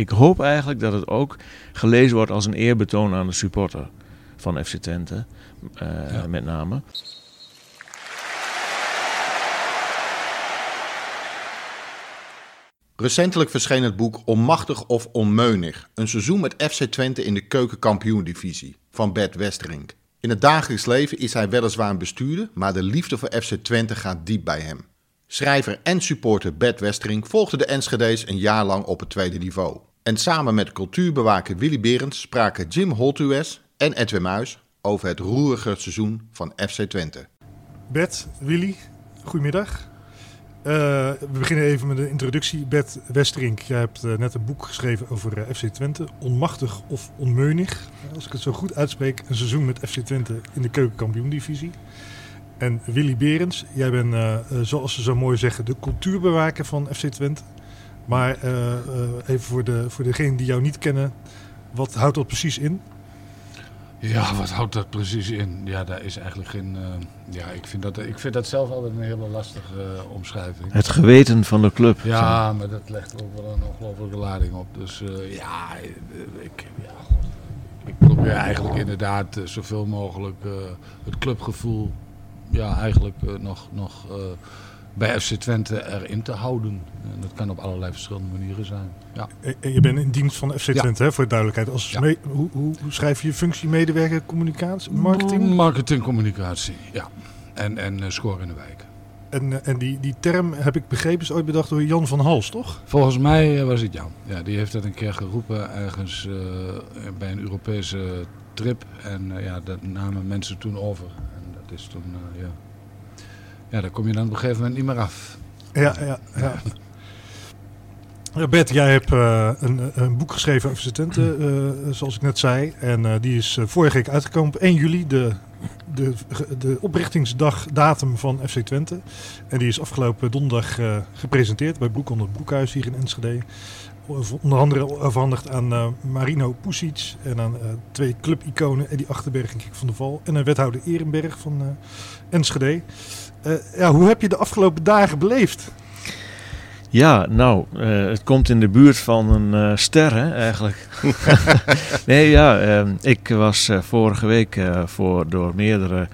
ik hoop eigenlijk dat het ook gelezen wordt als een eerbetoon aan de supporter van FC Twente, uh, met name. Recentelijk verscheen het boek Onmachtig of Onmeunig. Een seizoen met FC Twente in de keukenkampioen-divisie van Bert Westerink. In het dagelijks leven is hij weliswaar een bestuurder, maar de liefde voor FC Twente gaat diep bij hem. Schrijver en supporter Bert Westerink volgde de Enschede's een jaar lang op het tweede niveau. En samen met cultuurbewaker Willy Berends spraken Jim Holtues en Edwin Muis over het roerige seizoen van FC Twente. Bert, Willy, goedemiddag. Uh, we beginnen even met de introductie. Bert Westerink, jij hebt uh, net een boek geschreven over uh, FC Twente. Onmachtig of onmeunig, als ik het zo goed uitspreek. Een seizoen met FC Twente in de keukenkampioen-divisie. En Willy Berends, jij bent, zoals ze zo mooi zeggen, de cultuurbewaker van FC Twente. Maar even voor, de, voor degenen die jou niet kennen, wat houdt dat precies in? Ja, wat houdt dat precies in? Ja, daar is eigenlijk geen. Uh, ja, ik vind, dat, ik vind dat zelf altijd een hele lastige uh, omschrijving. Het geweten van de club. Ja, maar dat legt ook wel een ongelofelijke lading op. Dus uh, ja, ik, ja ik probeer eigenlijk inderdaad zoveel mogelijk het clubgevoel. Ja, eigenlijk nog. nog bij FC Twente erin te houden. En dat kan op allerlei verschillende manieren zijn. Ja. En je bent in dienst van FC Twente, hè, voor de duidelijkheid. Als hoe, hoe, hoe, schrijf je je functie medewerker communicatie, marketing? Marketing, communicatie, ja. En, en uh, score in de wijk. En, uh, en die, die term, heb ik begrepen, is ooit bedacht door Jan van Hals, toch? Volgens mij uh, was het Jan. Ja, die heeft dat een keer geroepen ergens bij een Europese trip. En ja, dat namen mensen toen over. En dat is toen, ja... Ja, daar kom je dan op een gegeven moment niet meer af. Ja, ja, ja. Ja, Bert, jij hebt uh, een, een, boek geschreven over studenten, uh, zoals ik net zei. En uh, die is vorige week uitgekomen op 1 juli, de, de, de oprichtingsdag datum van FC Twente. En die is afgelopen donderdag gepresenteerd bij Boek onder het Boekhuis hier in Enschede. Onder andere overhandigd aan Marino Pusic en aan twee clubiconen, Eddie Achterberg en Kik van der Val. En een wethouder Ehrenberg van Enschede. Uh, ja, hoe heb je de afgelopen dagen beleefd? Ja, nou, uh, het komt in de buurt van een uh, ster, hè, eigenlijk. nee, ja, uh, ik was vorige week voor, door meerdere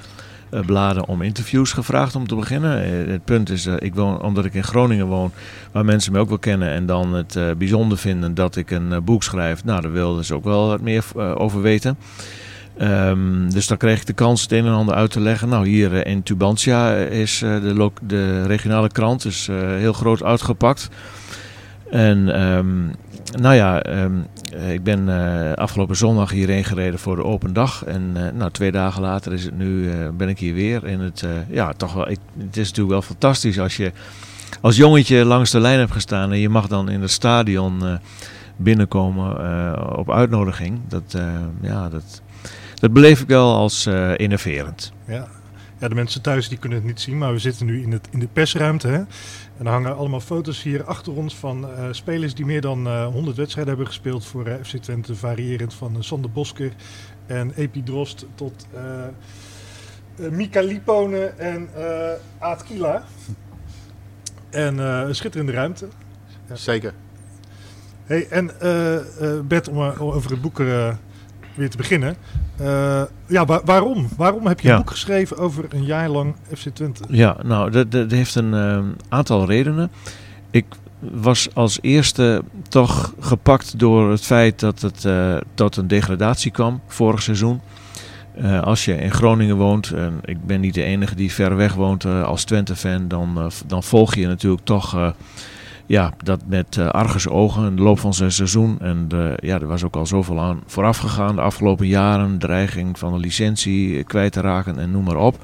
bladen om interviews gevraagd om te beginnen. het punt is, ik woon, omdat ik in Groningen woon, waar mensen me ook wel kennen en dan het bijzonder vinden dat ik een boek schrijf. Nou, daar wilden ze ook wel wat meer over weten. Um, dus dan kreeg ik de kans het een en ander uit te leggen. Nou, hier uh, in Tubantia is uh, de, de, regionale krant is, heel groot uitgepakt. En um, nou ja, um, ik ben afgelopen zondag hierheen gereden voor de open dag. En nou, twee dagen later is het nu, ben ik hier weer. En het, ja, toch wel, ik, het is natuurlijk wel fantastisch als je als jongetje langs de lijn hebt gestaan. En je mag dan in het stadion binnenkomen op uitnodiging. Dat, ja, dat, dat beleef ik wel als uh, innoverend. Ja. ja, de mensen thuis die kunnen het niet zien, maar we zitten nu in, het, in de persruimte. Hè? En er hangen allemaal foto's hier achter ons van uh, spelers die meer dan uh, 100 wedstrijden hebben gespeeld voor FC Twente. Variërend van Sander Bosker en Epi Drost tot Mika Liponen en Aad Kila. En een schitterende ruimte. Ja. Zeker. Hey, en Bert, om over het boek weer te beginnen. Uh, ja, waarom? Waarom heb je een boek geschreven over een jaar lang FC Twente? Ja, nou, dat, dat heeft een uh, aantal redenen. Ik was als eerste toch gepakt door het feit dat het uh, tot een degradatie kwam vorig seizoen. als je in Groningen woont, en ik ben niet de enige die ver weg woont als Twente-fan, dan, dan volg je natuurlijk toch ja, dat met uh, argusogen in de loop van zijn seizoen. En ja, er was ook al zoveel aan vooraf gegaan de afgelopen jaren. Dreiging van een licentie kwijt te raken en noem maar op.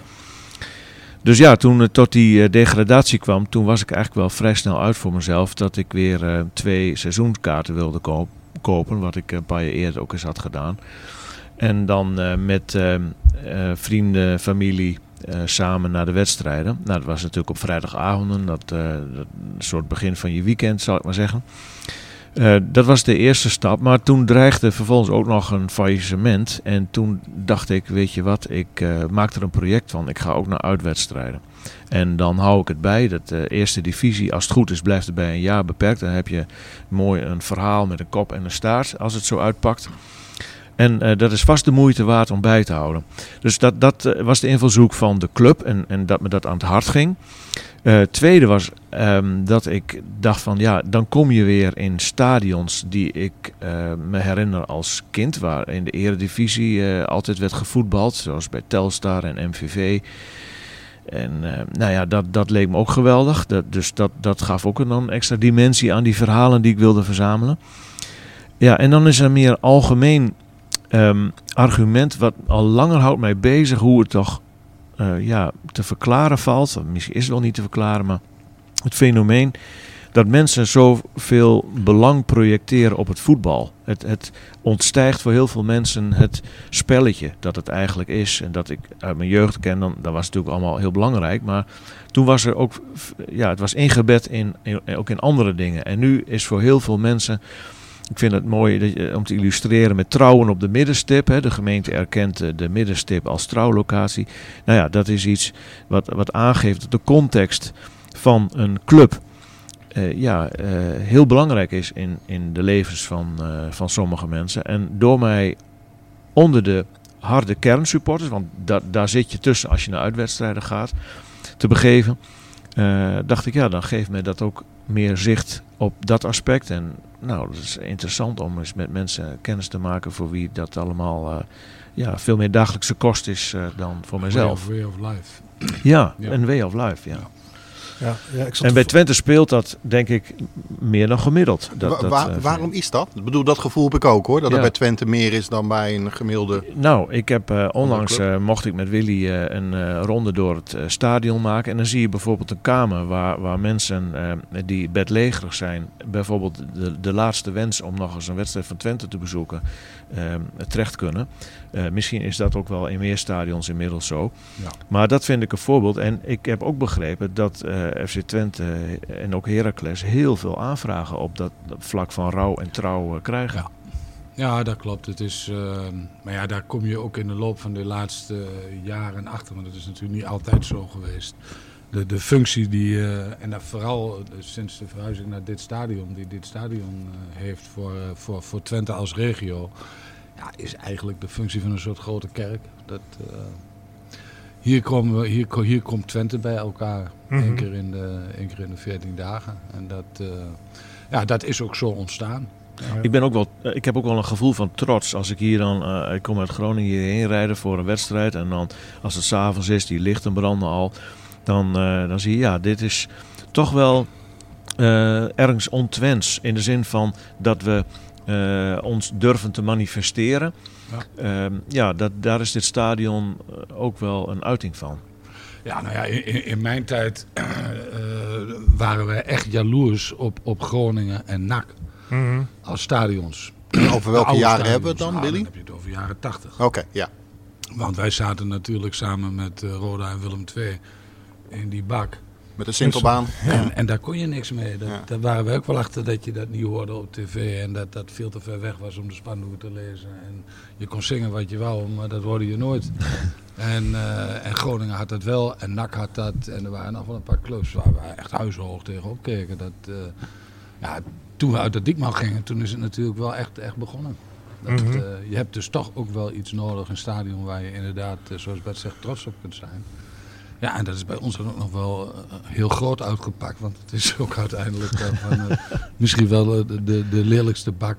Dus ja, toen het tot die degradatie kwam, toen was ik eigenlijk wel vrij snel uit voor mezelf dat ik weer twee seizoenskaarten wilde kopen. Wat ik een paar jaar eerder ook eens had gedaan. En dan met vrienden, familie uh, samen naar de wedstrijden. Nou, dat was natuurlijk op vrijdagavonden, dat, uh, dat soort begin van je weekend, zal ik maar zeggen. Uh, dat was de eerste stap, maar toen dreigde vervolgens ook nog een faillissement. En toen dacht ik, weet je wat, ik maak er een project van. Ik ga ook naar uitwedstrijden. En dan hou ik het bij. Dat de eerste divisie, als het goed is, blijft het bij een jaar beperkt. Dan heb je mooi een verhaal met een kop en een staart, als het zo uitpakt. En eh, dat is vast de moeite waard om bij te houden. Dus dat, dat eh, was de invalshoek van de club en, en dat me dat aan het hart ging. Uh, tweede was ehm, dat ik dacht van ja, dan kom je weer in stadions die ik me herinner als kind, waar in de eredivisie altijd werd gevoetbald, zoals bij Telstar en MVV. En nou ja, dat, dat leek me ook geweldig. Dat, dus dat, dat gaf ook een extra dimensie aan die verhalen die ik wilde verzamelen. Ja, en dan is er meer algemeen um, argument wat al langer houdt mij bezig hoe het toch uh, ja, te verklaren valt. Misschien is het wel niet te verklaren, maar het fenomeen dat mensen zoveel belang projecteren op het voetbal. Het, het ontstijgt voor heel veel mensen het spelletje dat het eigenlijk is. En dat ik uit mijn jeugd ken, dan, dat was natuurlijk allemaal heel belangrijk. Maar toen was er ook, ja, het was ingebed in, in, ook in andere dingen. En nu is voor heel veel mensen ik vind het mooi om te illustreren met trouwen op de middenstip. De gemeente erkent eh, de middenstip als trouwlocatie. Nou ja, dat is iets wat, wat aangeeft dat de context van een club uh, ja, uh, heel belangrijk is in, in de levens van, van sommige mensen. En door mij onder de harde kernsupporters, want da daar zit je tussen als je naar uitwedstrijden gaat, te begeven, dacht ik ja, dan geeft mij dat ook meer zicht op dat aspect. En nou, dat is interessant om eens met mensen kennis te maken voor wie dat allemaal uh, ja, veel meer dagelijkse kost is uh, dan voor mijzelf. Way of, way of life. Ja, ja, een way of life, ja. Ja, ja, ik en bij Twente speelt dat denk ik meer dan gemiddeld. Dat, Wa dat, waar, uh, waarom is dat? Ik bedoel, dat gevoel heb ik ook hoor. Dat Ja. het bij Twente meer is dan bij een gemiddelde... Nou, ik heb eh, onlangs eh, mocht ik met Willy eh, een eh, ronde door het eh, stadion maken. En dan zie je bijvoorbeeld een kamer waar, waar mensen eh, die bedlegerig zijn, bijvoorbeeld de, de laatste wens om nog eens een wedstrijd van Twente te bezoeken, eh, terecht kunnen. Eh, misschien is dat ook wel in meer stadions inmiddels zo. Ja. Maar dat vind ik een voorbeeld. En ik heb ook begrepen dat eh, FC Twente en ook Heracles heel veel aanvragen op dat vlak van rouw en trouw eh, krijgen. Ja. Ja, dat klopt. Het is, eh, maar ja, daar kom je ook in de loop van de laatste jaren achter. Want dat is natuurlijk niet altijd zo geweest. De, de functie die, eh, en dat vooral eh, sinds de verhuizing naar dit stadion, die dit stadion eh, heeft voor, voor, voor Twente als regio, ja, is eigenlijk de functie van een soort grote kerk. Dat, eh, hier, komen we, hier, hier komt Twente bij elkaar, Mhm. één, keer in de, één keer in de 14 dagen. En dat, eh, ja, dat is ook zo ontstaan. Ik, ben ook wel, ik heb ook wel een gevoel van trots als ik hier dan, eh, ik kom uit Groningen hierheen rijden voor een wedstrijd. En dan als het s'avonds is, die lichten branden al, dan, eh, dan zie je, ja, dit is toch wel eh, ergens ontwens. In de zin van dat we eh, ons durven te manifesteren. Ja. Ehm, ja, dat, daar is dit stadion ook wel een uiting van. Ja, nou ja, in, in- mijn tijd eh, waren wij echt jaloers op, op Groningen en NAC Mhm. als stadions. Over welke jaren hebben we het dan, Billy? Dan heb je het over jaren 80. Oké, ja. Want wij zaten natuurlijk samen met Roda en Willem II in die bak. Met de Sintelbaan. En, en daar kon je niks mee. Dat, Ja. Daar waren we ook wel achter dat je dat niet hoorde op tv. En dat dat veel te ver weg was om de spandoek te lezen. En je kon zingen wat je wou, maar dat hoorde je nooit. En, eh, en Groningen had dat wel. En NAC had dat. En er waren nog wel een paar clubs waar we echt huishoog tegenop keken. Dat, eh, ja, toen we uit de Diekman gingen, toen is het natuurlijk wel echt, echt begonnen. Dat, Mhm. eh, je hebt dus toch ook wel iets nodig, een stadion waar je inderdaad, zoals Bert zegt, trots op kunt zijn. Ja, en dat is bij ons dan ook nog wel eh, heel groot uitgepakt. Want het is ook uiteindelijk eh, van, eh, misschien wel de, de, de lelijkste bak.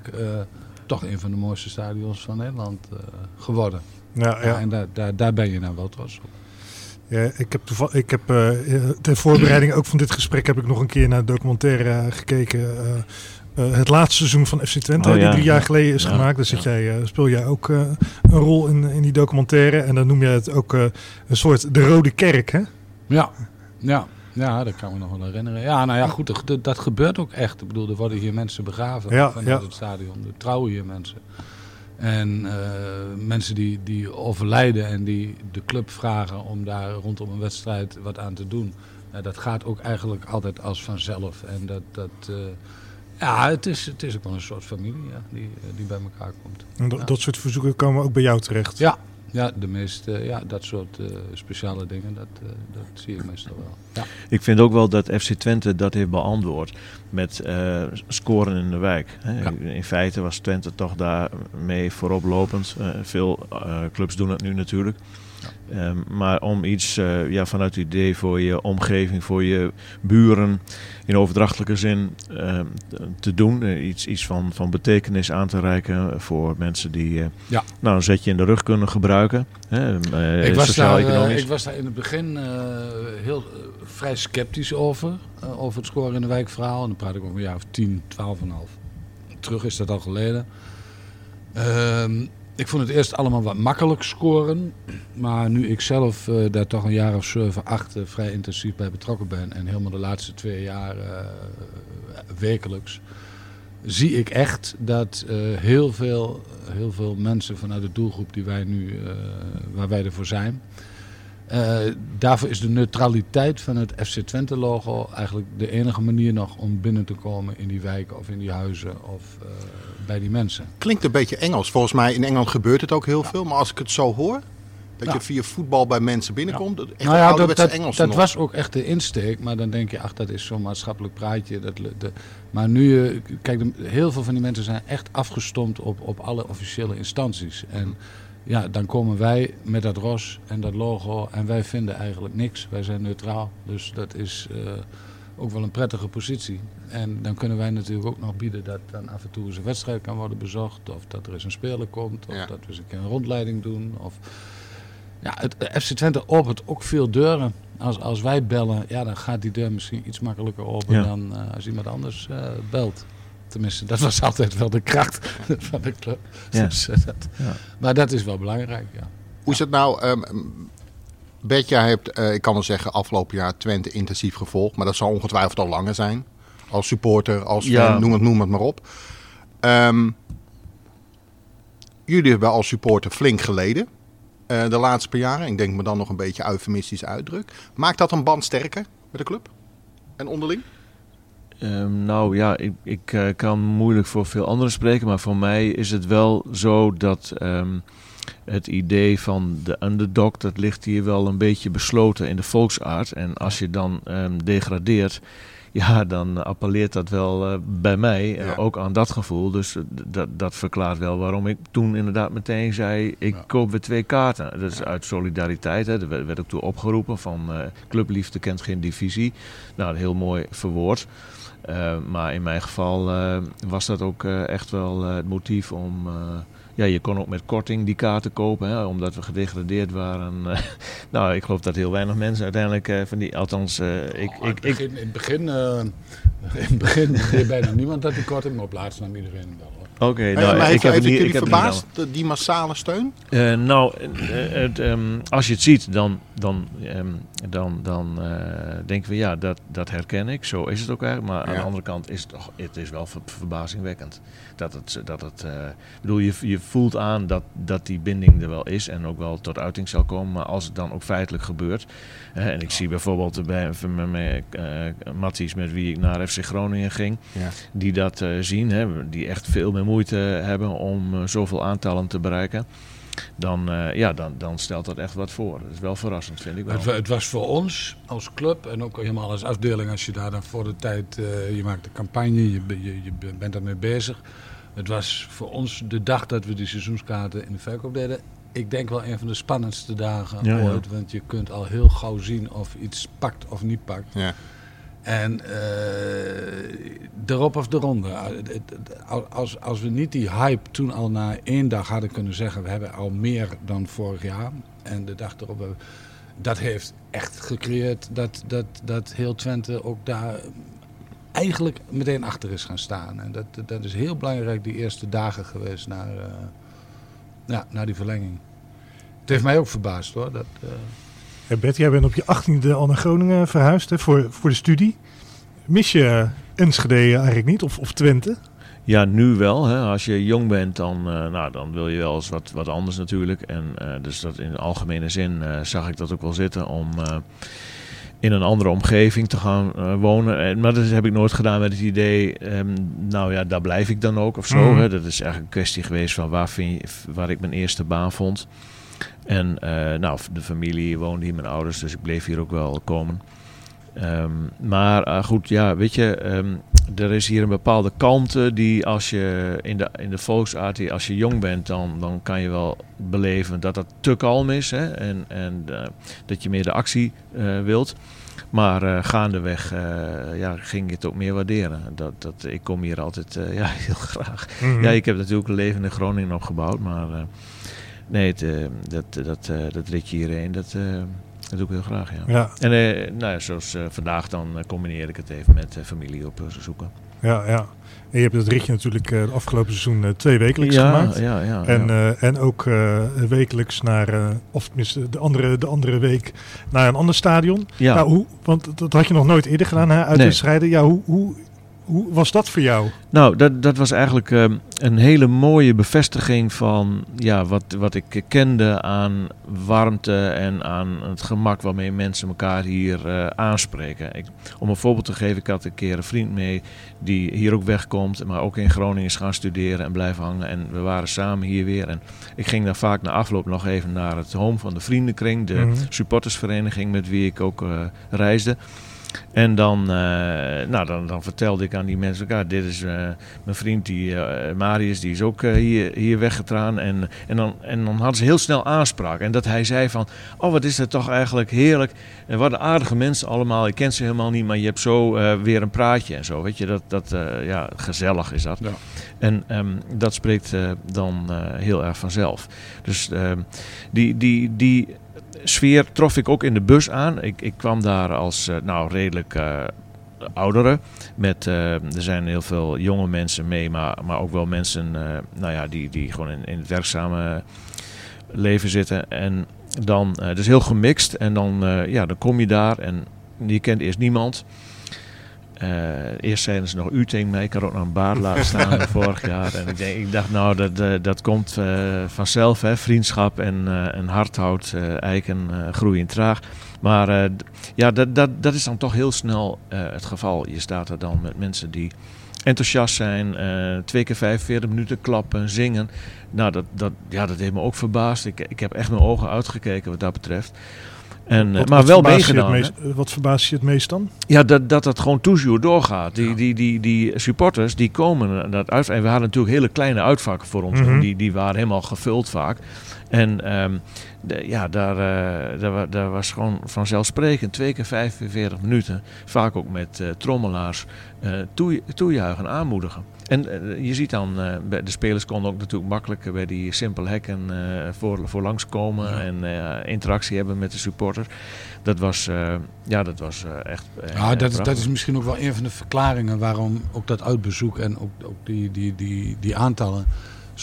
toch een van de mooiste stadions van Nederland geworden. Ja, Ja. en daar, daar, daar ben je nou wel trots op. Ja, ik heb, toeval, ik heb eh, ter voorbereiding ook van dit gesprek heb ik nog een keer naar de documentaire gekeken. Eh, het laatste seizoen van FC Twente, Oh, die ja, drie jaar ja. geleden is Ja, gemaakt. Daar zit ja. jij, eh, speel jij ook eh, een rol in, in die documentaire. En dan noem je het ook eh, een soort de Rode Kerk, hè? Ja, ja. Ja, dat kan ik me nog wel herinneren. Ja, nou ja, goed, dat- dat, gebeurt ook echt. Ik bedoel, er worden hier mensen begraven Ja, vanuit ja. het stadion. Er trouwen hier mensen. En eh, mensen die, die overlijden en die de club vragen om daar rondom een wedstrijd wat aan te doen. Nou, dat gaat ook eigenlijk altijd als vanzelf. En dat, dat eh, ja, het is, het is ook wel een soort familie ja, die, die bij elkaar komt. En dat, Ja. dat soort verzoeken komen ook bij jou terecht. Ja, Ja, de meeste, ja, dat soort uh, speciale dingen, dat, uh, dat zie je meestal wel. Ja. Ik vind ook wel dat FC Twente dat heeft beantwoord met uh, scoren in de wijk. Hè. Ja. In feite was Twente toch daarmee vooroplopend. veel clubs doen het nu natuurlijk. Um, maar om iets uh, ja, vanuit het idee voor je omgeving, voor je buren in overdrachtelijke zin uh, te doen. Uh, iets iets van, van betekenis aan te reiken voor mensen die ja. nou, een zetje in de rug kunnen gebruiken. Hè, ik, was daar, ik was daar in het begin heel vrij sceptisch over. over het scoren in de wijkverhaal. En dan praat ik over een jaar of 10, 12,5. Terug is dat al geleden. Ehm, ik vond het eerst allemaal wat makkelijk scoren. Maar nu ik zelf uh, daar toch een jaar of 7, 8 uh, vrij intensief bij betrokken ben. En helemaal de laatste twee jaar uh, wekelijks. Zie ik echt dat heel, veel, heel veel mensen vanuit de doelgroep die wij nu, waar wij ervoor zijn. Daarvoor is de neutraliteit van het FC Twente logo eigenlijk de enige manier nog om binnen te komen in die wijken of in die huizen of bij die mensen. Klinkt een beetje Engels. Volgens mij in Engeland gebeurt het ook heel veel. Maar als ik het zo hoor, dat je via voetbal bij mensen binnenkomt. Ja. Echt nou ja, dat, dat, Engels dat was ook echt de insteek. Maar dan denk je, ach, dat is zo'n maatschappelijk praatje. Dat, de, maar nu, eh, kijk, heel veel van die mensen zijn echt afgestomd op, op alle officiële instanties. En ja, dan komen wij met dat ros en dat logo. En wij vinden eigenlijk niks. Wij zijn neutraal. Dus dat is... Uh, ook wel een prettige positie. En dan kunnen wij natuurlijk ook nog bieden dat dan af en toe eens een wedstrijd kan worden bezocht. Of dat er eens een speler komt. Of dat we eens een keer een rondleiding doen. Of... Ja, het FC Twente opent ook veel deuren. Als, als wij bellen, ja, dan gaat die deur misschien iets makkelijker open dan uh, als iemand anders uh, belt. Tenminste, dat was altijd wel de kracht van de club. Ja. Dus, uh, dat, ja. Maar dat is wel belangrijk, ja. Hoe is het nou, um, Bert, jij hebt, uh, ik kan wel zeggen, afgelopen jaar Twente intensief gevolgd. Maar dat zal ongetwijfeld al langer zijn. Als supporter, als fan, noem, het, noem het maar op. Um, jullie hebben als supporter flink geleden. Uh, de laatste paar jaren. Ik denk me dan nog een beetje eufemistisch uitdruk. Maakt dat een band sterker met de club? En onderling? Um, nou ja, ik, ik uh, kan moeilijk voor veel anderen spreken. Maar voor mij is het wel zo dat... Um, het idee van de underdog, dat ligt hier wel een beetje besloten in de volksaard. En als je dan um, degradeert, ja, dan appelleert dat wel uh, bij mij uh, ook aan dat gevoel. Dus dat, dat verklaart wel waarom ik toen inderdaad meteen zei: ik ja. koop weer twee kaarten. Dat is uit solidariteit. Hè. Er werd, werd ook toe opgeroepen van clubliefde kent geen divisie. Nou, heel mooi verwoord. maar in mijn geval was dat ook echt wel het motief om ja, je kon ook met korting die kaarten kopen, hè, omdat we gedegradeerd waren. nou, ik geloof dat heel weinig mensen uiteindelijk uh, van die, althans, uh, ik, oh, ik, in, in het begin, uh, in het begin deed bijna niemand dat die korting, maar op laatst nam iedereen wel. Oké, okay, nou, maar ik heb het niet, jullie verbaasd, die massale steun? Uh, nou, het, um, als je het ziet, dan, dan, um, dan, dan uh, denken we ja, dat, dat herken ik. Zo is het ook eigenlijk. Maar ja. aan de andere kant is het, toch, het is wel ver, verbazingwekkend. Dat het, dat het uh, bedoel, je, je voelt aan dat, dat die binding er wel is en ook wel tot uiting zal komen. Maar als het dan ook feitelijk gebeurt. en ik zie bijvoorbeeld bij met, Matties met wie ik naar FC Groningen ging, ja. die dat zien, hè, die echt veel meer moeite hebben om zoveel aantallen te bereiken. Dan, uh, ja, dan, dan stelt dat echt wat voor. Dat is wel verrassend, vind ik wel. Het, het, was voor ons als club en ook helemaal als afdeling, als je daar dan voor de tijd, uh, je maakt de campagne, je, je, je bent daarmee bezig. Het was voor ons de dag dat we die seizoenskaarten in de verkoop deden. Ik denk wel een van de spannendste dagen ja, ooit. Ja. Want je kunt al heel gauw zien of iets pakt of niet pakt. Ja. En erop of eronder. Als, als we niet die hype toen al na één dag hadden kunnen zeggen... we hebben al meer dan vorig jaar. En de dag erop... Dat heeft echt gecreëerd dat, dat, dat heel Twente ook daar eigenlijk meteen achter is gaan staan. En dat, dat is heel belangrijk die eerste dagen geweest naar, uh, ja, naar die verlenging. Het heeft mij ook verbaasd hoor. Dat, Hey Bert, jij bent op je achttiende al naar Groningen verhuisd hè, voor, voor de studie. Mis je Enschede eigenlijk niet, of, of Twente? Ja, nu wel. Hè. Als je jong bent, dan, uh, nou, dan wil je wel eens wat, wat anders natuurlijk. En uh, dus dat in de algemene zin uh, zag ik dat ook wel zitten om in een andere omgeving te gaan wonen. maar dat heb ik nooit gedaan met het idee, um, nou ja, daar blijf ik dan ook of zo. Mm. Hè. Dat is eigenlijk een kwestie geweest van waar, vind je, waar ik mijn eerste baan vond. En eh, nou, de familie woonde hier, mijn ouders, dus ik bleef hier ook wel komen. Ehm, maar eh, goed, ja, weet je, ehm, er is hier een bepaalde kalmte die als je in de, in de volksaard, die als je jong bent, dan, dan kan je wel beleven dat het te kalm is hè, en, en eh, dat je meer de actie eh, wilt. Maar gaandeweg ja, ging ik het ook meer waarderen. Dat, dat, ik kom hier altijd ja, heel graag. Mhm. Ja, ik heb natuurlijk een leven in Groningen opgebouwd, maar nee, het, eh, dat, dat, eh, dat ritje hierheen, dat, eh, dat doe ik heel graag, ja. Ja, En nou ja, zoals vandaag dan combineer ik het even met familie op zoeken. ja, ja. En je hebt het ritje natuurlijk het afgelopen seizoen twee wekelijks ja, gemaakt. Ja, ja, En, en ook wekelijks naar, of tenminste de andere, de andere week, naar een ander stadion. ja. Nou, hoe, want dat- dat had je nog nooit eerder gedaan, hè, uitwedstrijden. Ja, hoe, hoe, hoe was dat voor jou? Nou, dat, dat was eigenlijk ehm, een hele mooie bevestiging van ja, wat, wat ik kende aan warmte en aan het gemak waarmee mensen elkaar hier eh, aanspreken. Ik, om een voorbeeld te geven, ik had een keer een vriend mee die hier ook wegkomt, maar ook in Groningen is gaan studeren en blijven hangen. En we waren samen hier weer. En ik ging dan vaak na afloop nog even naar het home van de vriendenkring, de Mhm. supportersvereniging met wie ik ook eh, reisde. En dan, eh, nou, dan, dan vertelde ik aan die mensen, elkaar, dit is eh, mijn vriend, die, eh, Marius, die is ook hier, hier weggetraan. En, en, dan, en dan hadden ze heel snel aanspraak. En dat hij zei van, oh wat is dat toch eigenlijk heerlijk. En wat aardige mensen allemaal, ik ken ze helemaal niet, maar je hebt zo weer een praatje en zo. Weet je, dat, dat ja, gezellig is dat. Ja. En ehm, dat spreekt dan heel erg vanzelf. Dus ehm, die, die, die sfeer trof ik ook in de bus aan. Ik, ik kwam daar als eh, nou, redelijk eh oudere. Met, eh, er zijn heel veel jonge mensen mee, maar, maar ook wel mensen nou ja, die, die gewoon in, in het werkzame leven zitten. En dan, eh dus heel gemixt. En dan, ja, dan kom je daar en je kent eerst niemand. Eh, eerst zeiden ze nog u tegen mij. Ik had ook nog een baard laten staan vorig jaar. En ik, denk, ik dacht, nou, dat, eh, dat komt eh, vanzelf. Hè? Vriendschap en, en hardhout, eiken groeien traag. Maar ja, dat, dat, dat is dan toch heel snel het geval. Je staat er dan met mensen die enthousiast zijn. twee keer 45 minuten klappen, zingen. Nou, dat, dat, ja, dat heeft me ook verbaasd. Ik, ik heb echt mijn ogen uitgekeken wat dat betreft. En, eh, Wat- maar wat wel meegedaan. meest- eh, Wat verbaast je het meest dan? Ja, dat, dat gewoon toujours doorgaat. Die, die, die, die supporters die komen dat uit. En we hadden natuurlijk hele kleine uitvakken voor ons. Mhm. die, die waren helemaal gevuld vaak. En ehm, de- ja, daar, eh, daar, daar was gewoon vanzelfsprekend twee keer 45 minuten. Vaak ook met eh, trommelaars eh toe, toejuichen, aanmoedigen. En je ziet dan, de spelers konden ook natuurlijk makkelijk bij die simpele hekken voor, voor langskomen. Ja. En interactie hebben met de supporters. Dat was, ja, dat was echt. Ja, dat, is- dat is misschien ook wel een van de verklaringen waarom ook dat uitbezoek en ook, ook die, die, die, die aantallen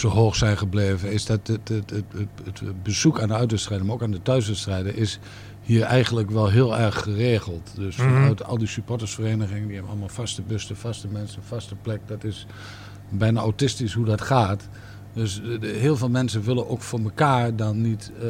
zo hoog zijn gebleven. Is dat het, het, het, het, het bezoek aan de uitwedstrijden, maar ook aan de thuiswedstrijden, is hier eigenlijk wel heel erg geregeld. Dus Mhm. vanuit al die supportersverenigingen, die hebben allemaal vaste bussen, vaste mensen, vaste plek. Dat is bijna autistisch hoe dat gaat. Dus heel veel mensen willen ook voor elkaar dan niet, eh,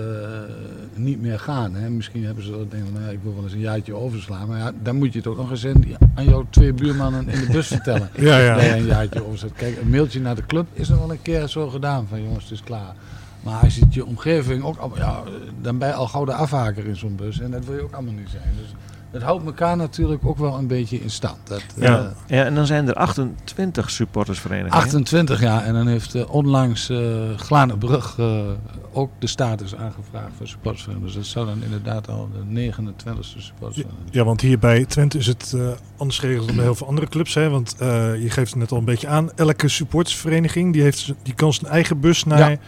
niet meer gaan. Hè. Misschien hebben ze dat denken, nou ik wil wel eens een jaartje overslaan. Maar ja, dan moet je het ook nog eens in- aan jouw twee buurmannen in de bus vertellen. Ja, ja. Dat je een jaartje overslaat. Kijk, een mailtje naar de club is nog wel een keer zo gedaan. Van jongens, het is klaar. Maar als je je omgeving ook ja, dan ben je al gauw de afhaker in zo'n bus. En dat wil je ook allemaal niet zijn. Dus het houdt elkaar natuurlijk ook wel een beetje in stand. Dat, Ja. eh, Ja, en dan zijn er 28 supportersverenigingen. 28 jaar en dan heeft eh, onlangs Glanenbrug eh, ook de status aangevraagd voor supportersvereniging. Dus dat zou dan inderdaad al de 29e supportersvereniging Ja, want hier bij Twente is het eh, anders geregeld dan bij heel veel andere clubs. Hè? Want eh, je geeft het net al een beetje aan. Elke supportersvereniging die, heeft, die kan zijn eigen bus naar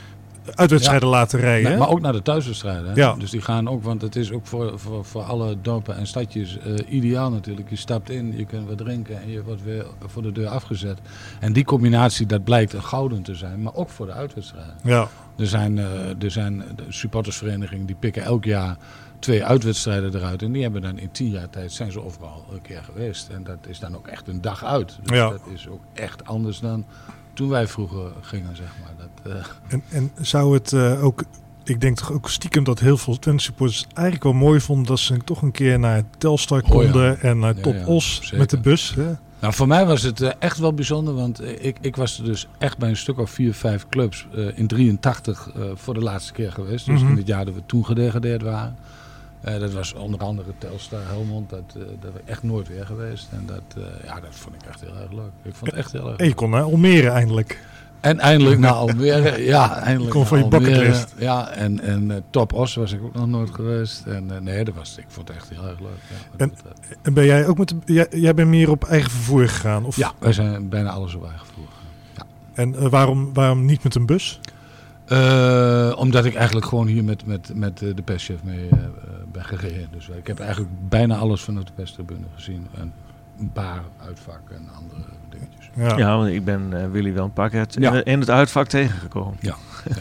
uitwedstrijden laten rijden. Nee, maar ook naar de thuiswedstrijden. hè? Ja. Dus die gaan ook, want het is ook voor, voor, voor alle dorpen en stadjes eh, ideaal natuurlijk. Je stapt in, je kunt wat drinken en je wordt weer voor de deur afgezet. En die combinatie, dat blijkt een gouden te zijn, maar ook voor de uitwedstrijden. ja. Er zijn, eh, er zijn de supportersverenigingen die pikken elk jaar twee uitwedstrijden eruit. En die hebben dan in tien jaar tijd zijn ze overal een keer geweest. En dat is dan ook echt een dag uit. Dus Ja. dat is ook echt anders dan toen wij vroeger gingen, zeg maar. Dat, En, en zou het eh, ook... Ik denk toch ook stiekem dat heel veel Twente supporters eigenlijk wel mooi vonden dat ze toch een keer naar Telstar Oh ja. konden en naar Top ja, Os zeker. met de bus. Hè? Nou, voor mij was het eh, echt wel bijzonder, want eh, ik, ik was er dus echt bij een stuk of vier, vijf clubs eh, in 83 eh, voor de laatste keer geweest. Dus Mhm. in het jaar dat we toen gedegradeerd waren. Eh, dat was onder andere Telstar Helmond, dat, eh dat we echt nooit weer geweest. En dat, eh, ja, dat vond ik echt heel erg leuk. Ik vond het echt heel erg En je leuk. kon naar Almere eindelijk. En eindelijk naar Almere. Ja, eindelijk Kom van je bucketlist. Ja, en, en eh, Top Os was ik ook nog nooit geweest. En eh, nee, dat was, ik vond het echt heel erg leuk. Ja, En- ben jij ook met de, jij, jij bent meer op eigen vervoer gegaan? Of, ja, wij zijn bijna alles op eigen voer. En eh, waarom, waarom niet met een bus? Omdat ik eigenlijk gewoon hier met, met, met de perschef mee ben gereden. Dus ik heb eigenlijk bijna alles vanuit de perstribune gezien. En een paar uitvak en andere dingetjes. Ja. Ja, want ik ben eh, Willy wel een paar keer het- Ja. in, het uitvak tegengekomen. Ja.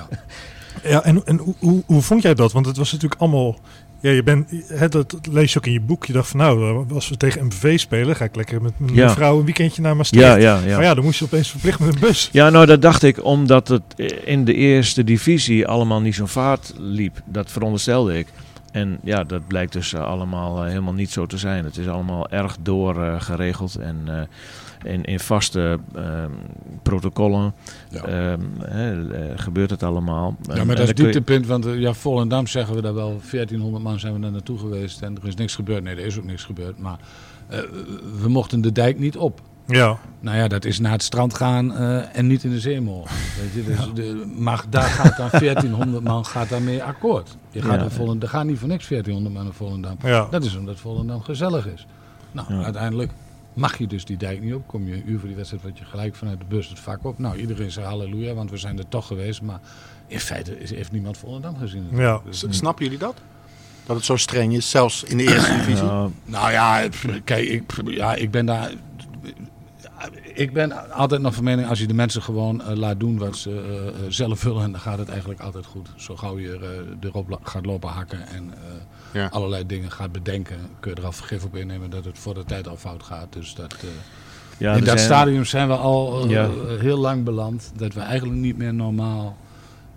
Ja, en, en hoe, hoe, hoe vond jij dat? Want het was natuurlijk allemaal... Ja, je bent, hè, dat, dat lees je ook in je boek. Je dacht van nou, als we tegen MVV spelen... ga ik lekker met mijn Ja. vrouw een weekendje naar Maastricht. Ja, ja, ja. Maar ja, dan moest je opeens verplicht met een bus. Ja, nou dat dacht ik omdat het in de eerste divisie allemaal niet zo'n vaart liep. Dat veronderstelde ik. En ja, dat blijkt dus eh, allemaal eh, helemaal niet zo te zijn. Het is allemaal erg doorgeregeld en eh, in, in vaste ehm, protocollen Ja. ehm, eh, gebeurt het allemaal. Ja, En- maar en dat is dieptepunt, want ja, Volendam zeggen we daar wel, 1400 man zijn we daar naartoe geweest en er is niks gebeurd. Nee, er is ook niks gebeurd, maar we mochten de dijk niet op. Ja, Nou ja, dat is naar het strand gaan eh, en niet in de zee mogen. Weet je, dus de, maar daar gaat dan 1400 man gaat daarmee akkoord. Je gaat Ja. Volendam, er gaan niet voor niks 1400 man naar Volendam. ja. Dat is omdat Volendam gezellig is. Nou, Ja. uiteindelijk mag je dus die dijk niet op. Kom je een uur voor die wedstrijd, wat je gelijk vanuit de bus het vak op. Nou, iedereen zegt halleluja, want we zijn er toch geweest. Maar in feite is, heeft niemand Volendam gezien. Ja. Dus, Snappen jullie dat? Dat het zo streng is, zelfs in de eerste divisie? Nou, Nou ja, kijk, ik, ja, ik ben daar. Ik ben altijd nog van mening, als je de mensen gewoon eh, laat doen wat ze eh, eh, zelf willen, dan gaat het eigenlijk altijd goed. Zo gauw je eh, erop gaat lopen hakken en Ja. allerlei dingen gaat bedenken, kun je er al vergif op innemen dat het voor de tijd al fout gaat. Dus dat, ja, in dat zijn- stadium zijn we al Ja. heel lang beland. Dat we eigenlijk niet meer normaal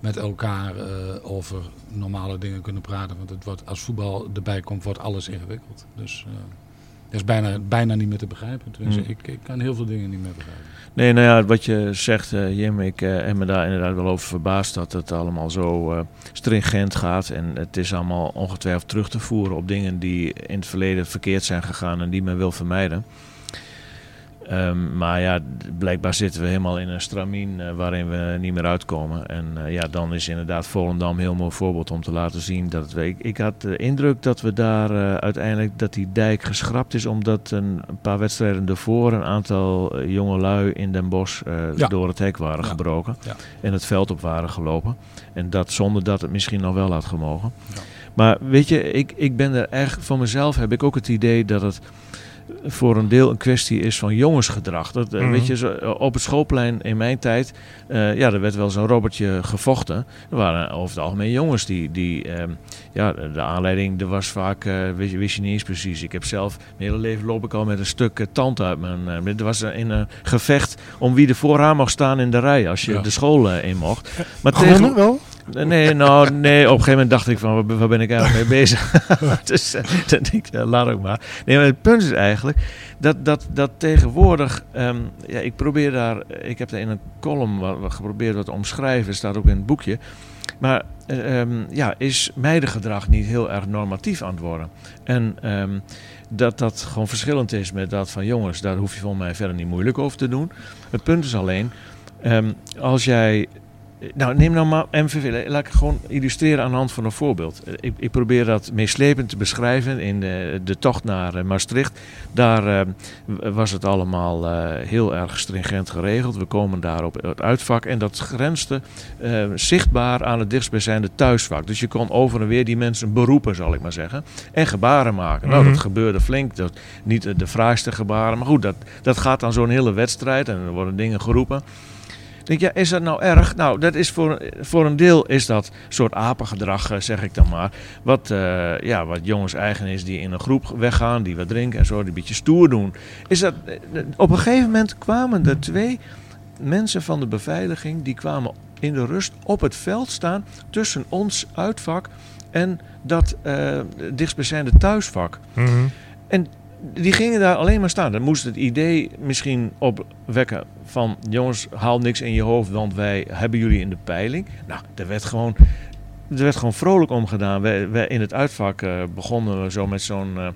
met elkaar over normale dingen kunnen praten. Want het wordt, als voetbal erbij komt, wordt alles ingewikkeld. Dus dat is bijna, bijna niet meer te begrijpen. Tenminste, Hmm. ik, ik kan heel veel dingen niet meer begrijpen. Nee, nou ja, wat je zegt, eh, Jim, ik eh, heb me daar inderdaad wel over verbaasd dat het allemaal zo eh, stringent gaat. En het is allemaal ongetwijfeld terug te voeren op dingen die in het verleden verkeerd zijn gegaan en die men wil vermijden. Ehm, maar ja, blijkbaar zitten we helemaal in een stramien eh, waarin we niet meer uitkomen. En eh, ja, dan is inderdaad Volendam een heel mooi voorbeeld om te laten zien dat het... Ik, ik had de indruk dat we daar eh, uiteindelijk, dat die dijk geschrapt is omdat een, een paar wedstrijden ervoor een aantal jonge lui in Den Bosch Ja. door het hek waren Ja. gebroken. Ja. En het veld op waren gelopen. En dat zonder dat het misschien nog wel had gemogen. Maar weet je, ik, ik ben er echt, voor mezelf heb ik ook het idee dat het voor een deel een kwestie is van jongensgedrag. Dat, eh, Mhm. Weet je, zo, eh, op het schoolplein in mijn tijd, eh, ja, er werd wel zo'n robbertje gevochten. Er waren over het algemeen jongens die, die ehm, ja, de aanleiding, er was vaak, eh, wist, je, wist je niet eens precies. Ik heb zelf, mijn hele leven loop ik al met een stuk tand uit mijn, er was in een gevecht om wie er vooraan mag staan in de rij, als je Ja. de school in mocht. Maar tegen, wel? Nee, nou, nee, op een gegeven moment dacht ik van, waar, ben ik eigenlijk mee bezig? dus eh, eh, laat ook maar. Nee, maar het punt is eigenlijk dat, dat, dat tegenwoordig, ehm, ja, ik probeer daar, ik heb daar in een column wat, geprobeerd wat te omschrijven, staat ook in het boekje. Maar eh, ehm, ja, is meidengedrag niet heel erg normatief aan het worden? En ehm, dat dat gewoon verschillend is met dat van jongens, daar hoef je volgens mij verder niet moeilijk over te doen. Het punt is alleen, als jij nou, neem nou maar MVV. Laat ik gewoon illustreren aan de hand van een voorbeeld. Eh, Ik, ik probeer dat meeslepend te beschrijven in de, de tocht naar eh, Maastricht. Daar eh, was het allemaal eh, heel erg stringent geregeld. We komen daar op het uitvak en dat grensde eh, zichtbaar aan het dichtstbijzijnde thuisvak. Dus je kon over en weer die mensen beroepen, zal ik maar zeggen. En gebaren maken. Nou, Mhm. dat gebeurde flink. Dat, niet de, de fraaiste gebaren. Maar goed, dat, dat gaat dan zo'n hele wedstrijd en er worden dingen geroepen. Ik denk, ja, is dat nou erg? Nou, dat is voor, voor een deel is dat soort apengedrag, eh, zeg ik dan maar. Wat, eh, ja, wat jongens eigen is die in een groep weggaan, die wat drinken en zo, die een beetje stoer doen. Is dat, eh, op een gegeven moment kwamen er twee mensen van de beveiliging, die kwamen in de rust op het veld staan tussen ons uitvak en dat eh dichtstbijzijnde thuisvak. Mhm. Die gingen daar alleen maar staan. Dan moest het idee misschien opwekken van... jongens, haal niks in je hoofd, want wij hebben jullie in de peiling. Nou, er werd gewoon, er werd gewoon vrolijk omgedaan. Wij, wij in het uitvak uh, begonnen we zo met zo'n... Uh,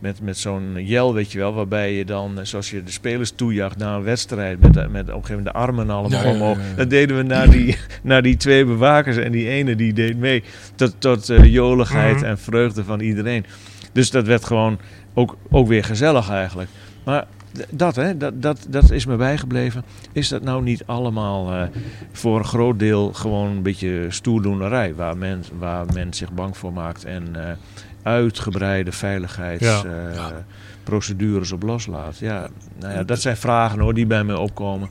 met, met zo'n jel, weet je wel, waarbij je dan, zoals je de spelers toejacht na een wedstrijd, met, met op een gegeven moment de armen allemaal ja, omhoog. Ja, ja, dat deden we naar die, naar die twee bewakers en die ene die deed mee. Tot, tot uh, joligheid mm -hmm. en vreugde van iedereen. Dus dat werd gewoon ook, ook weer gezellig eigenlijk. Maar dat, hè, dat, dat, dat is me bijgebleven. Is dat nou niet allemaal uh, voor een groot deel gewoon een beetje stoerdoenerij, waar men, waar men zich bang voor maakt en uh, uitgebreide veiligheidsprocedures ja. uh, op loslaat? Ja, nou ja, dat zijn vragen hoor, die bij me opkomen.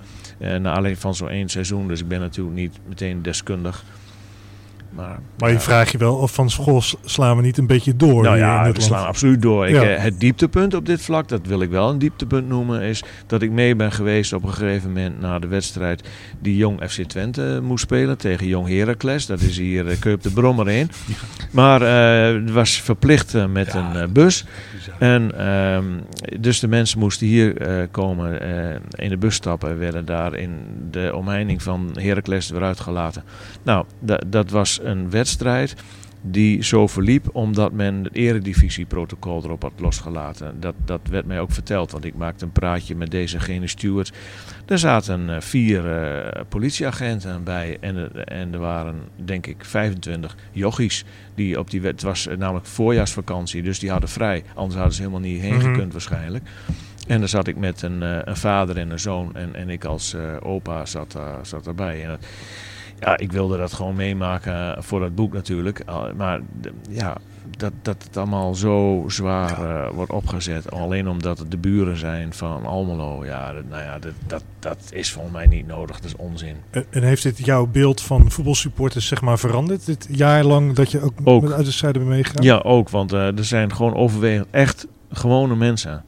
na alleen van zo'n één seizoen, dus ik ben natuurlijk niet meteen deskundig. Maar, maar je ja. vraagt je wel of van school slaan we niet een beetje door? Nou ja, we slaan absoluut door. Ik, ja. Het dieptepunt op dit vlak, dat wil ik wel een dieptepunt noemen, is dat ik mee ben geweest op een gegeven moment naar de wedstrijd die Jong FC Twente moest spelen tegen Jong Heracles. Dat is hier uh, Keup de Brommer in. Maar uh, het was verplicht uh, met ja. een uh, bus. En um, dus de mensen moesten hier uh, komen, uh, in de bus stappen en werden daar in de omheining van Heracles weer uitgelaten. Nou, dat was een wedstrijd die zo verliep omdat men het eredivisieprotocol erop had losgelaten. Dat, dat werd mij ook verteld, want ik maakte een praatje met dezegene steward. Er zaten uh, vier uh, politieagenten bij en, en er waren denk ik 25 jochies. Die op die, het was namelijk voorjaarsvakantie, dus die hadden vrij. Anders hadden ze helemaal niet heen gekund mm -hmm. waarschijnlijk. En dan zat ik met een, een vader en een zoon en, en ik als opa zat, zat erbij. En, ja, ik wilde dat gewoon meemaken voor het boek natuurlijk. Maar ja, dat, dat het allemaal zo zwaar uh, wordt opgezet. Alleen omdat het de buren zijn van Almelo. Ja, dat, nou ja, dat, dat, dat is volgens mij niet nodig. Dat is onzin. En, heeft dit jouw beeld van voetbalsupporters zeg maar veranderd? Dit jaar lang dat je ook, ook. uit de zijde meegegaan? Ja, ook. Want uh, er zijn gewoon overwegend echt gewone mensen.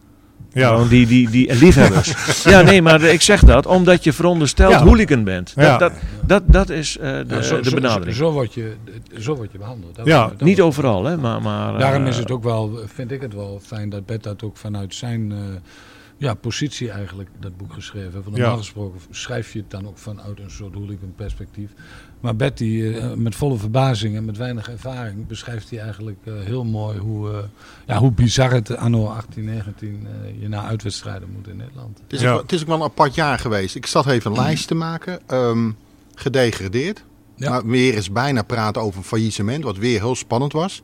Ja. Gewoon die, die, die liefhebbers. ja, nee, maar ik zeg dat omdat je verondersteld ja. hooligan bent. Dat, ja. dat, dat, dat is uh, de, ja, zo, de benadering. Zo, zo, word je, zo word je behandeld. Dat ja, dat niet overal, hè. Maar, maar, Daarom is het ook wel, vind ik het wel fijn dat Bert dat ook vanuit zijn... Uh, ja, positie eigenlijk dat boek geschreven. Van normaal ja. gesproken schrijf je het dan ook vanuit een soort hooligan perspectief. Maar Betty, uh, met volle verbazing en met weinig ervaring, beschrijft hij eigenlijk uh, heel mooi hoe, uh, ja, hoe bizar het anno 1819 je na uitwedstrijden moet in Nederland. Het is, ja. ook, het is ook wel een apart jaar geweest. Ik zat even een lijst te maken. Um, gedegradeerd. Ja. Maar weer eens bijna praten over een faillissement, wat weer heel spannend was.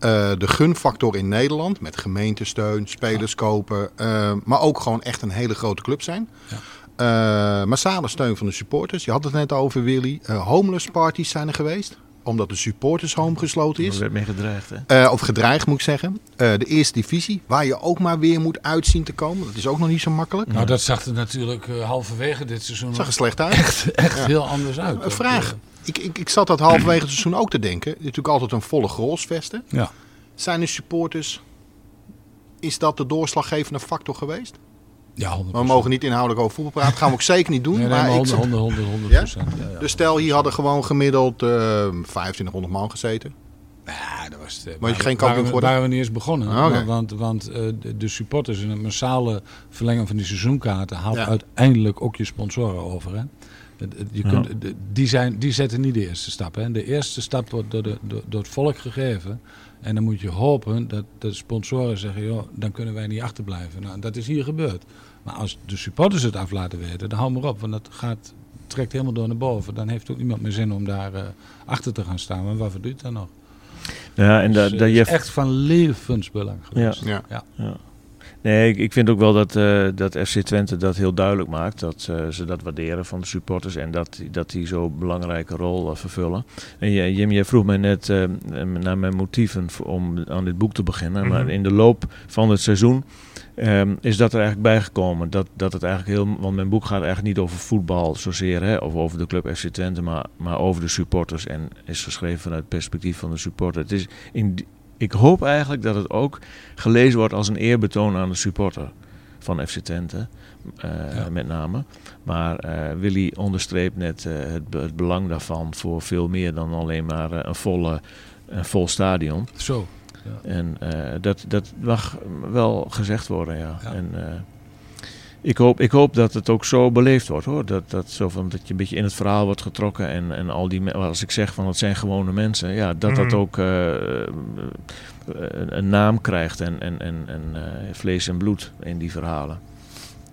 Uh, de gunfactor in Nederland met gemeentesteun, spelers ja. kopen, uh, maar ook gewoon echt een hele grote club zijn. Ja. Uh, massale steun van de supporters. Je had het net over Willy. homeless parties zijn er geweest omdat de supporters home gesloten is. Er werd mee gedreigd, hè? Uh, of gedreigd, moet ik zeggen. Uh, de eerste divisie, waar je ook maar weer moet uitzien te komen. Dat is ook nog niet zo makkelijk. Nou, dat zag er natuurlijk uh, halverwege dit seizoen... Zag er slecht uit. Echt, echt ja. heel anders uit. Een vraag. Ik, ik, ik zat dat halverwege het seizoen ook te denken. Het is natuurlijk altijd een volle grolsvesten. Ja. Zijn de supporters... Is dat de doorslaggevende factor geweest? Ja, 100%. We mogen niet inhoudelijk over voetbal praten. gaan we ook zeker niet doen. Nee, nee, maar 100, 100, 100, 100 ja? Ja, ja. Dus stel, hier hadden gewoon gemiddeld uh, 2500 man gezeten. Ja, dat was het. Maar je geen kampioen geworden? Waren we niet eens begonnen. Okay. Want, want uh, de, de, supporters en het massale verlengen van die seizoenkaarten haalt uiteindelijk ook je sponsoren over. Hè? Je kunt, die, zijn, die zetten niet de eerste stap. Hè? De eerste stap wordt door, de, door, door het volk gegeven. En dan moet je hopen dat de sponsoren zeggen, joh, dan kunnen wij niet achterblijven. Nou, dat is hier gebeurd. Maar als de supporters het af laten weten, dan hou maar op. Want dat gaat, trekt helemaal door naar boven. Dan heeft ook niemand meer zin om daar uh, achter te gaan staan. Maar waarvoor duurt dat nog? Ja, en dus, dat, dat is je... echt van levensbelang geweest. Ja. ja. ja. Nee, ik, ik, vind ook wel dat, uh, dat FC Twente dat heel duidelijk maakt. Dat uh, ze dat waarderen van de supporters en dat, dat die zo'n belangrijke rol uh, vervullen. En Jim, jij vroeg mij net naar mijn motieven om aan dit boek te beginnen. Mm -hmm. Maar in de loop van het seizoen um, is dat er eigenlijk bijgekomen. Dat, dat het eigenlijk heel. Want mijn boek gaat eigenlijk niet over voetbal zozeer, hè, of over de club FC Twente, maar, maar over de supporters. En is geschreven vanuit het perspectief van de supporter. Het is in ik hoop eigenlijk dat het ook gelezen wordt als een eerbetoon aan de supporter van FC Twente. Uh, ja. Met name. Maar uh, Willy onderstreept net uh, het, het, belang daarvan voor veel meer dan alleen maar een, volle, een vol stadion. Zo. Ja. En eh, dat, dat mag wel gezegd worden, ja. Ja. En, eh, ik, hoop, ik hoop dat het ook zo beleefd wordt, hoor. Dat, dat, zo van, dat je een beetje in het verhaal wordt getrokken. En, en al die, als ik zeg van het zijn gewone mensen, ja, dat dat Mhm. ook eh, een, een naam krijgt en, en, en, en eh, vlees en bloed in die verhalen.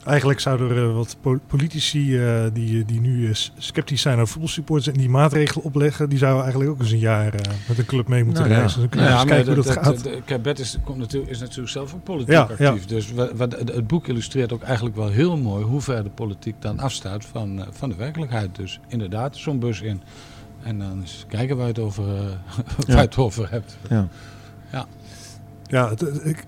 Eigenlijk zouden er eh, wat po- politici eh, die, die nu eh, sceptisch zijn over voetbalsupporters en die maatregelen opleggen, die zouden eigenlijk ook eens een jaar eh, met een club mee moeten Nou ja. reizen. Dan kunnen we Ja, eens maar kijken hoe dat, dat, dat, gaat. dat- kijk, Bert is, komt natuurlijk, is natuurlijk zelf ook politiek Ja, ja. actief. Dus wat, wat, het boek illustreert ook eigenlijk wel heel mooi hoe ver de politiek dan afstaat van, van de werkelijkheid. Dus inderdaad, zo'n bus in. En dan eens kijken waar je het over, waar het over hebt. Ja. Ja, het- ik,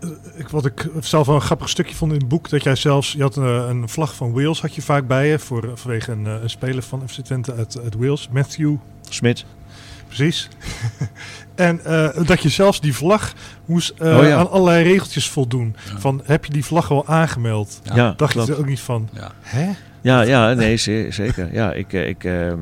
eh, ik, wat ik zelf wel een grappig stukje vond in het boek, dat jij zelfs, je had een, een vlag van Wales had je vaak bij je, voor, vanwege een, eh, een speler van FC Twente uit, uit Wales, Matthew, Smit. precies. en eh, dat je zelfs die vlag moest eh, Oh ja. aan allerlei regeltjes voldoen. Ja. Van, heb je die vlag wel aangemeld? Ja, Ja, Dacht klopt. je er ook niet van, Ja. hè? Ja, ja, nee, ze- zeker. Ja, ik, eh, ik ehm,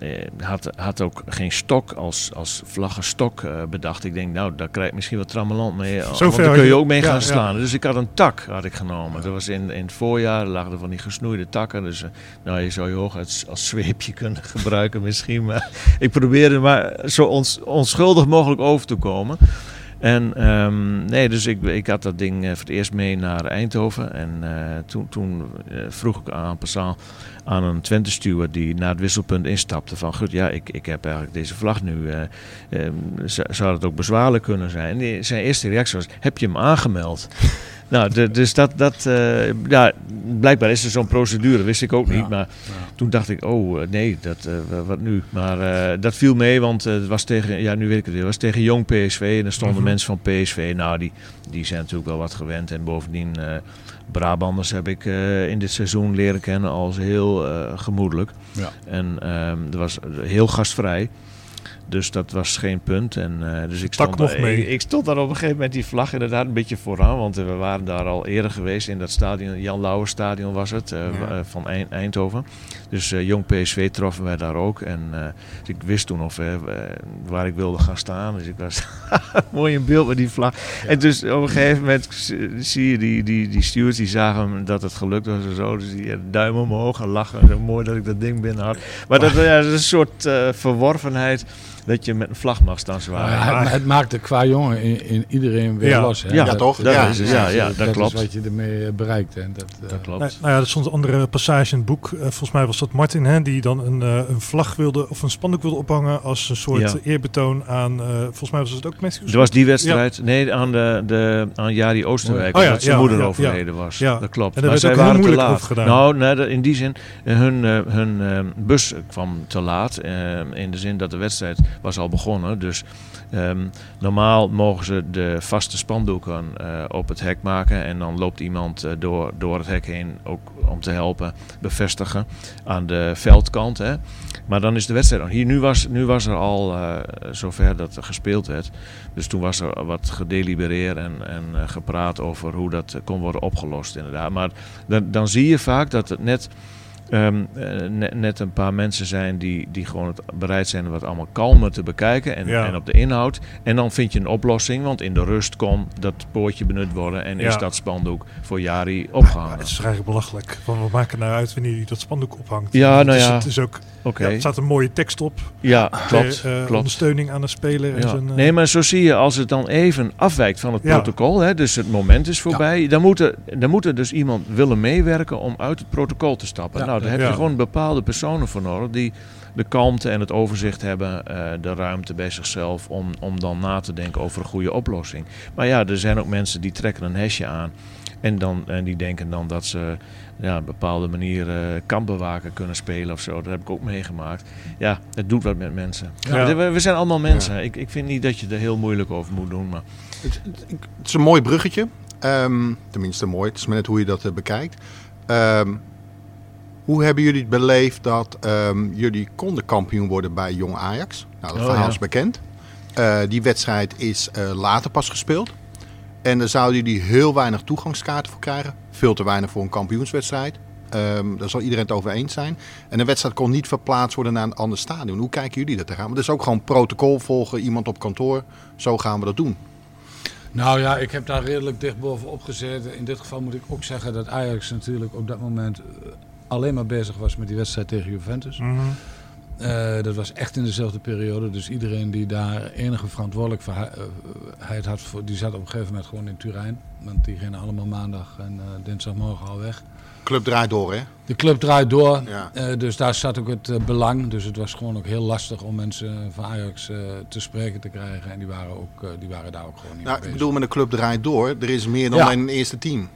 eh, had, had ook geen stok als, als vlaggenstok eh, bedacht. Ik denk, nou, daar krijg ik misschien wat trammeland mee. want daar kun je ook mee gaan ja. slaan. Dus ik had een tak had ik genomen. Dat was in, in het voorjaar, lagen er van die gesnoeide takken. Dus nou, je zou je hoog als, als zweepje kunnen gebruiken misschien. Maar ik probeerde maar zo ons, onschuldig mogelijk over te komen. En ehm, nee, dus ik, ik had dat ding eh, voor het eerst mee naar Eindhoven. En eh, toen, toen eh, vroeg ik aan aan een Twente-steward die naar het wisselpunt instapte. Van goed, ja, ik, ik heb eigenlijk deze vlag nu. eh, ehm, zou het ook bezwaarlijk kunnen zijn? En zijn eerste reactie was, heb je hem aangemeld? Nou, de- dus dat, dat eh, ja, blijkbaar is er zo'n procedure, wist ik ook niet. Ja. Maar Ja. toen dacht ik, oh eh, nee, dat, eh, wa- wat nu? Maar dat viel mee, want het was tegen, ja nu weet ik het weer, het was tegen jong PSV. En er stonden Mhm. mensen van PSV, nou die, die zijn natuurlijk wel wat gewend. En bovendien, Brabanders heb ik in dit seizoen leren kennen als heel gemoedelijk. Ja. En ehm dat was heel gastvrij. Dus dat was geen punt. En, eh, dus ik stond, nog mee. Ik, ik stond daar op een gegeven moment die vlag inderdaad een beetje vooraan. Want eh, we waren daar al eerder geweest in dat stadion. Jan Lauwer stadion was het, eh, Ja. van Eind- Eindhoven. Dus jong PSV troffen wij daar ook. En dus ik wist toen of, waar ik wilde gaan staan. Dus ik was mooi in beeld met die vlag. En dus op een gegeven moment zie je die, die, die stewards, die zagen dat het gelukt was en zo. Dus die duim omhoog en lachen. Zo mooi dat ik dat ding binnen had. Maar dat, ja, dat is een soort verworvenheid dat je met een vlag mag staan zwaaien. ja, het, het maakt de qua jongen in, in iedereen weer Ja. los. Hè? Ja, Ja, toch? Dat Ja. is het, ja, ja, dat, dat klopt. is wat je ermee eh, bereikt. En dat, eh, dat klopt. Nou, nou ja, er stond een andere passage in het boek. Eh, volgens mij was dat Martin, hè, die dan een, eh, een vlag wilde of een spandoek wilde ophangen als een soort Ja. eerbetoon aan. eh, volgens mij was het ook Matthews. Er was die wedstrijd, nee, aan, de, de, aan Jari Oosterwijk, Oh ja, omdat zijn ja, moeder ja, overleden was. Ja. Dat klopt. En daar werd ook heel waren te moeilijk over gedaan. Nou, nee, dat- in die zin, hun, hun bus kwam te laat. in de zin dat de wedstrijd was al begonnen. Dus ehm, normaal mogen ze de vaste spandoeken eh, op het hek maken. En dan loopt iemand eh, door, door het hek heen, ook om te helpen bevestigen aan de veldkant. Hè. Maar dan is de wedstrijd. Hier, nu, was, nu was er al eh, zover dat er gespeeld werd. Dus toen was er wat gedelibereerd en, en gepraat over hoe dat kon worden opgelost inderdaad. Maar dan, dan zie je vaak dat het net, ehm, eh, net, net een paar mensen zijn die, die gewoon het bereid zijn om het allemaal kalmer te bekijken en, Ja. en op de inhoud. En dan vind je een oplossing, want in de rust kon dat poortje benut worden en is dat spandoek voor Jari opgehangen. het is eigenlijk belachelijk. Van, we maken nou uit wanneer hij dat spandoek ophangt. Ja, nou is- ja. Het is ook, Oké, ja, er staat een mooie tekst op. ja, klopt. Eh, eh, klopt. Ondersteuning aan de speler. En Ja. zijn, eh, Nee, maar zo zie je als het dan even afwijkt van het Ja. protocol, hè, dus het moment is voorbij, dan, moet er, dan moet er dus iemand willen meewerken om uit het protocol te stappen. Ja. nou, daar heb Ja. je gewoon bepaalde personen voor nodig die de kalmte en het overzicht hebben, eh, de ruimte bij zichzelf om, om dan na te denken over een goede oplossing. Maar ja, er zijn ook mensen die trekken een hesje aan en, dan, en die denken dan dat ze ja, op een bepaalde manier eh kampbewaker kunnen spelen of zo. Dat heb ik ook meegemaakt. Ja, het doet wat met mensen. Ja. We, we zijn allemaal mensen. Ik, ik vind niet dat je er heel moeilijk over moet doen. Maar Het, het- ik- het is een mooi bruggetje. Ehm, tenminste mooi. Het is maar net hoe je dat eh, bekijkt. Ehm, hoe hebben jullie het beleefd dat ehm, jullie konden kampioen worden bij Jong Ajax? Nou, dat Oh, verhaal ja. is bekend. Eh, die wedstrijd is later pas gespeeld. En daar zouden jullie heel weinig toegangskaarten voor krijgen. Veel te weinig voor een kampioenswedstrijd. Ehm, daar zal iedereen het over eens zijn. En een wedstrijd kon niet verplaatst worden naar een ander stadion. Hoe kijken jullie dat te gaan? Maar dat is ook gewoon protocol volgen, iemand op kantoor. Zo gaan we dat doen. Nou ja, ik heb daar redelijk dicht bovenop gezeten. In dit geval moet ik ook zeggen dat Ajax natuurlijk op dat moment eh, alleen maar bezig was met die wedstrijd tegen Juventus. Mhm. Eh, dat was echt in dezelfde periode. Dus iedereen die daar enige verantwoordelijkheid had, voor, die zat op een gegeven moment gewoon in Turijn. Want die gingen allemaal maandag en eh, dinsdagmorgen al weg. Club draait door, hè? De club draait door, Ja. eh, dus daar zat ook het eh, belang. Dus het was gewoon ook heel lastig om mensen van Ajax eh, te spreken te krijgen. En die waren, ook, eh, die waren daar ook gewoon niet Nou, ik bedoel, met een club draait door. Er is meer dan Ja. een eerste team.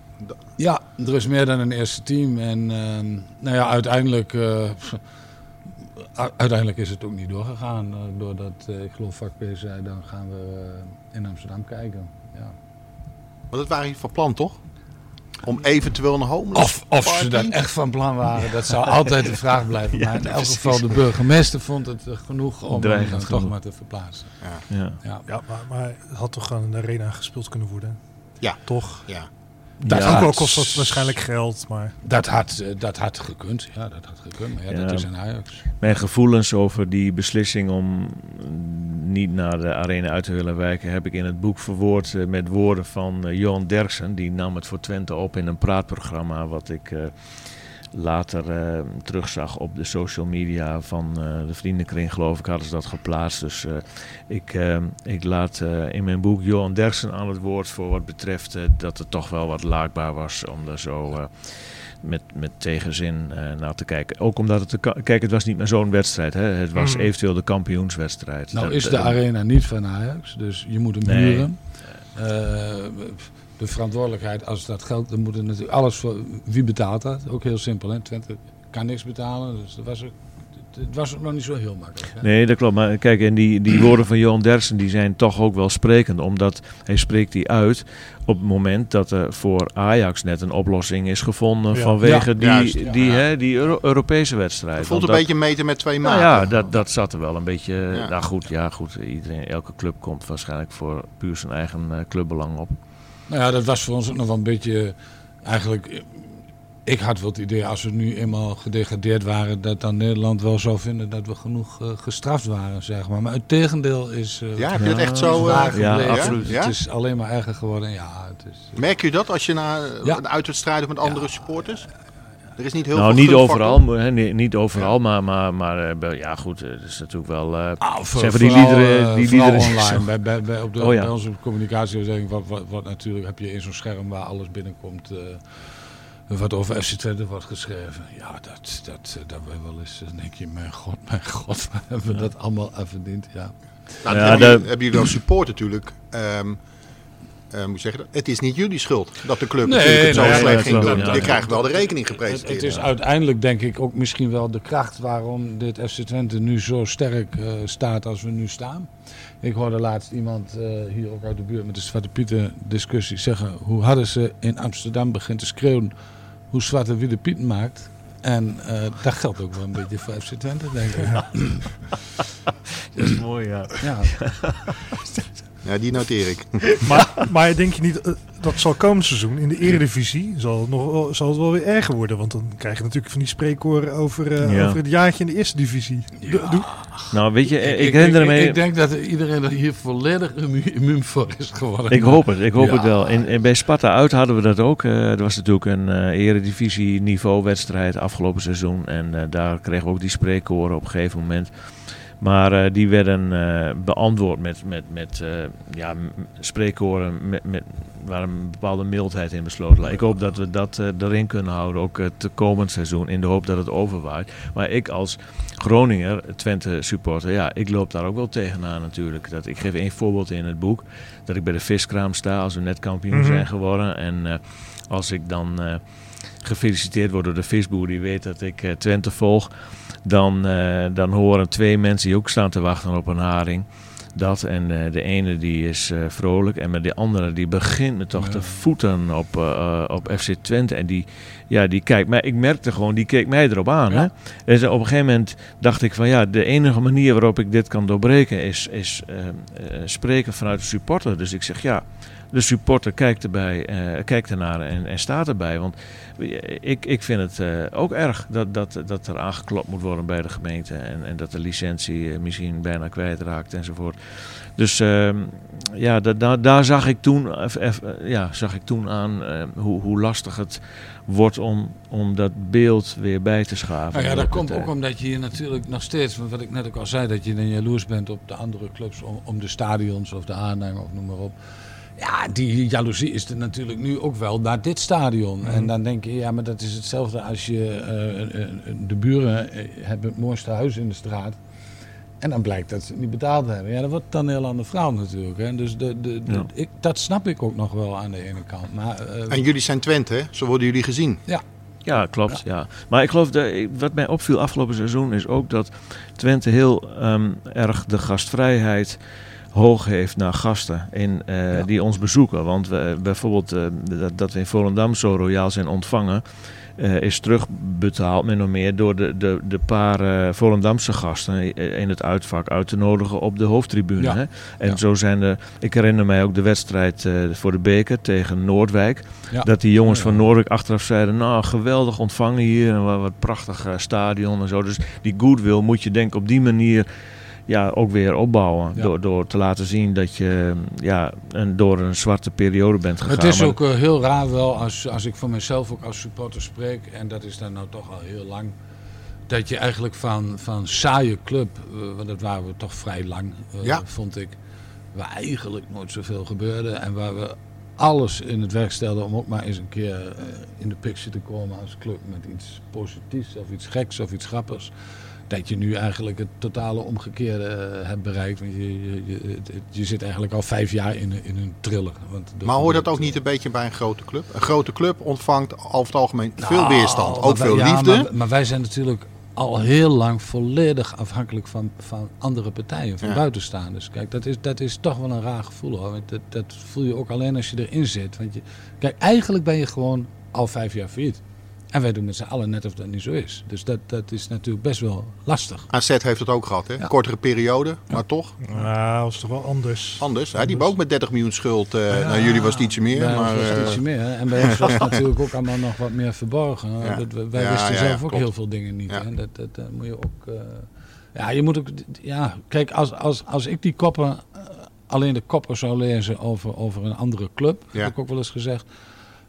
Ja, er is meer dan een eerste team. En ehm, nou ja, uiteindelijk, eh, uiteindelijk is het ook niet doorgegaan. eh, doordat, eh, ik geloof vak P zei, dan gaan we eh, in Amsterdam kijken. Ja. Want dat waren jullie van plan, toch? Om eventueel een homeless Of, of ze dat echt van plan waren, dat zou altijd de vraag blijven. Maar in elk geval, de burgemeester vond het genoeg om Dreigend dan toch maar te verplaatsen. Ja. Ja. Ja, maar, maar het had toch in de arena gespeeld kunnen worden? Ja. Toch? Ja. Dat Ja, ook al had- kost dat waarschijnlijk geld, maar... Dat had, eh, dat had gekund, ja, dat had gekund. Maar ja, Ja. dat is een Ajax. Mijn gevoelens over die beslissing om niet naar de arena uit te willen wijken heb ik in het boek verwoord eh, met woorden van eh, Johan Derksen. Die nam het voor Twente op in een praatprogramma wat ik eh, later eh, terugzag op de social media van eh, de vriendenkring geloof ik hadden ze dat geplaatst. Dus eh, ik, ik laat in mijn boek Johan Derksen aan het woord voor wat betreft dat het toch wel wat laakbaar was om daar zo... met, met tegenzin naar te kijken. Ook omdat het... De, kijk, het was niet meer zo'n wedstrijd. Hè? Het was Mm. eventueel de kampioenswedstrijd. Nou Dat- is de arena niet van Ajax, dus je moet hem Nee. huren. De verantwoordelijkheid, als dat geldt, dan moet er natuurlijk alles voor... Wie betaalt dat? Ook heel simpel, hè? Twente kan niks betalen, dus dat was ook, het was ook nog niet zo heel makkelijk. Hè? Nee, dat klopt. Maar kijk, en die, die woorden van Johan Derksen die zijn toch ook wel sprekend. Omdat hij spreekt die uit op het moment dat er voor Ajax net een oplossing is gevonden Ja. vanwege Ja, die, juist, ja. die, hè, die Euro- Europese wedstrijd. Het voelt een dat- beetje meten met twee Nou maten. ja, dat, dat zat er wel een beetje. Ja. Nou goed, ja, goed. Iedereen, elke club komt waarschijnlijk voor puur zijn eigen eh, clubbelang op. Nou ja, dat was voor ons ook nog wel een beetje... Eigenlijk, eh, ik had wel het idee, als we nu eenmaal gedegradeerd waren... dat dan Nederland wel zou vinden dat we genoeg eh, gestraft waren, zeg maar. Maar het tegendeel is... eh, Ja, heb je dat Ja, echt zo... eh, waar ja, gebleven. absoluut. Ja? Het is alleen maar erger geworden. Ja, het is... Merk je dat als je naar Ja. een uitwedstrijd met andere supporters? Er is niet heel nou, veel niet overal, maar, nee, niet overal, maar, maar, maar eh, ja, goed. eh, Het is natuurlijk wel. eh, Ah, voor, Zijn van die vooral, liederen- eh, die liederen- online. Bij, bij, bij, op de, Oh ja. bij onze communicatieafdeling wat, wat, wat natuurlijk heb je in zo'n scherm waar alles binnenkomt. eh, wat over FC Twente wordt geschreven. Ja, dat, dat, dat we wel eens dan denk je, mijn god, mijn god, waar hebben we dat allemaal verdiend? Ja. Nou, Ja, hebben, de- jullie, hebben jullie als support natuurlijk... ehm, eh, moet je zeggen, het is niet jullie schuld dat de club Nee, natuurlijk het zo nee, slecht ging doen. ja. Je krijgt wel de rekening gepresenteerd. het is uiteindelijk denk ik ook misschien wel de kracht waarom dit FC Twente nu zo sterk eh, staat als we nu staan. Ik hoorde laatst iemand eh, hier ook uit de buurt met de Zwarte Pieten discussie zeggen hoe hadden ze in Amsterdam begint te schreeuwen hoe Zwarte Witte Pieten maakt. En eh, dat geldt ook wel een beetje voor FC Twente, denk ik. Ja. dat is mooi, ja. Ja, die noteer ik. Maar, maar denk je niet, eh, dat zal komend seizoen in de eredivisie, zal het, nog, wel- zal het wel weer erger worden? Want dan krijg je natuurlijk van die spreekkoren over, eh, Ja. over het jaartje in de eerste divisie. Doe- doe- Nou, weet je, ik, ik, herinner ik, me. ik denk dat iedereen er hier volledig immu- immuun voor is geworden. Ik hoop het, ik hoop Ja. het wel. In, in- bij Sparta uit hadden we dat ook. Eh er was natuurlijk een eh eredivisie niveau wedstrijd afgelopen seizoen. En eh, daar kregen we ook die spreekkoren op een gegeven moment. Maar eh, die werden eh, beantwoord met, met, met eh, ja, spreekkoren met, met, waar een bepaalde mildheid in besloten lag. Ik hoop dat we dat erin kunnen houden, ook het komend seizoen, in de hoop dat het overwaait. Maar ik als Groninger, Twente supporter, ja, ik loop daar ook wel tegenaan natuurlijk. Dat, ik geef één voorbeeld in het boek, dat ik bij de viskraam sta als we net kampioen Mhm. zijn geworden. En als ik dan gefeliciteerd word door de visboer die weet dat ik Twente volg, dan, eh, dan horen twee mensen die ook staan te wachten op een haring. Dat en eh, de ene die is eh, vrolijk en met de andere die begint me toch Ja. te voeten op, op FC Twente. En die, ja, die kijkt mij, ik merkte gewoon, die keek mij erop aan. Ja. Hè? Dus op een gegeven moment dacht ik van ja, de enige manier waarop ik dit kan doorbreken is, is spreken vanuit de supporter. Dus ik zeg ja, de supporter kijkt, erbij, eh, kijkt ernaar en, en staat erbij. Want ik, ik vind het eh, ook erg dat, dat, dat er aangeklopt moet worden bij de gemeente. En, en dat de licentie eh, misschien bijna kwijtraakt enzovoort. Dus ehm, ja, da, da, daar zag ik toen, ja, zag ik toen aan hoe, hoe lastig het wordt om, om dat beeld weer bij te schaven. Nou ja, dat komt ook omdat je hier natuurlijk nog steeds, wat ik net ook al zei, dat je dan jaloers bent op de andere clubs, om, om de stadions of de aanhang of noem maar op. Ja, die jaloezie is er natuurlijk nu ook wel naar dit stadion. En dan denk je, ja, maar dat is hetzelfde als je eh, eh, de buren eh, hebben het mooiste huis in de straat. En dan blijkt dat ze het niet betaald hebben. Ja, dat wordt dan een heel ander verhaal natuurlijk. Hè. Dus de, de, de- Ja. ik, dat snap ik ook nog wel aan de ene kant. Maar, eh, En jullie zijn Twente, hè? Zo worden jullie gezien. Ja, klopt. Ja. Maar ik geloof dat wat mij opviel afgelopen seizoen is ook dat Twente heel ehm, erg de gastvrijheid hoog heeft naar gasten in, eh, Ja. die ons bezoeken. Want we, bijvoorbeeld eh, dat, dat we in Volendam zo royaal zijn ontvangen. eh, is terugbetaald min of meer door de, de, de paar Volendamse gasten in het uitvak uit te nodigen op de hoofdtribune. Ja. Hè? En Ja. zo zijn de. Ik herinner mij ook de wedstrijd voor de beker tegen Noordwijk. Dat die jongens van. Noordwijk achteraf zeiden: Nou, geweldig ontvangen hier en wat, wat prachtig stadion en zo. Dus die goodwill moet je denk ik op die manier ja, ook weer opbouwen. Ja. Door, door te laten zien dat je ja, een, door een zwarte periode bent gegaan. Het is ook eh, heel raar wel, als, als ik voor mezelf ook als supporter spreek, en dat is dan nou toch al heel lang, dat je eigenlijk van, van saaie club, eh, want dat waren we toch vrij lang, eh, Ja. vond ik, waar eigenlijk nooit zoveel gebeurde en waar we alles in het werk stelden om ook maar eens een keer in de picture te komen als club met iets positiefs of iets geks of iets grappigs. Dat je nu eigenlijk het totale omgekeerde eh, hebt bereikt. Want je, je, je, je zit eigenlijk al vijf jaar in een, in een triller. Want Maar hoort dat ook niet een beetje bij een grote club? Een grote club ontvangt over het algemeen veel Nou, weerstand, maar ook wij- veel ja, liefde. Maar, maar wij zijn natuurlijk al heel lang volledig afhankelijk van, van andere partijen, van Ja. buitenstaanders. Kijk, dat is, dat is toch wel een raar gevoel hoor. Want Dat, dat voel je ook alleen als je erin zit. Want je, kijk, eigenlijk ben je gewoon al vijf jaar failliet. En wij doen met z'n allen net of dat niet zo is. Dus dat, dat is natuurlijk best wel lastig. AZ heeft het ook gehad, hè? Ja. Kortere periode, maar toch Nou, dat is toch wel anders. anders. Hè? Die ook met 30 miljoen schuld. eh nou, jullie was het ietsje meer, Bij ons maar... was het eh, ietsje meer. hè. En bij ons was het natuurlijk ook allemaal nog wat meer verborgen. Ja. Dat Wij Ja, wisten ja, zelf ja, ook klopt. heel veel dingen niet. Ja. Hè. Dat, dat, dat moet je ook... eh, ja, je moet ook... Ja, kijk, als, als, als ik die koppen... alleen de koppen zou lezen over, over een andere club, Ja. heb ik ook wel eens gezegd.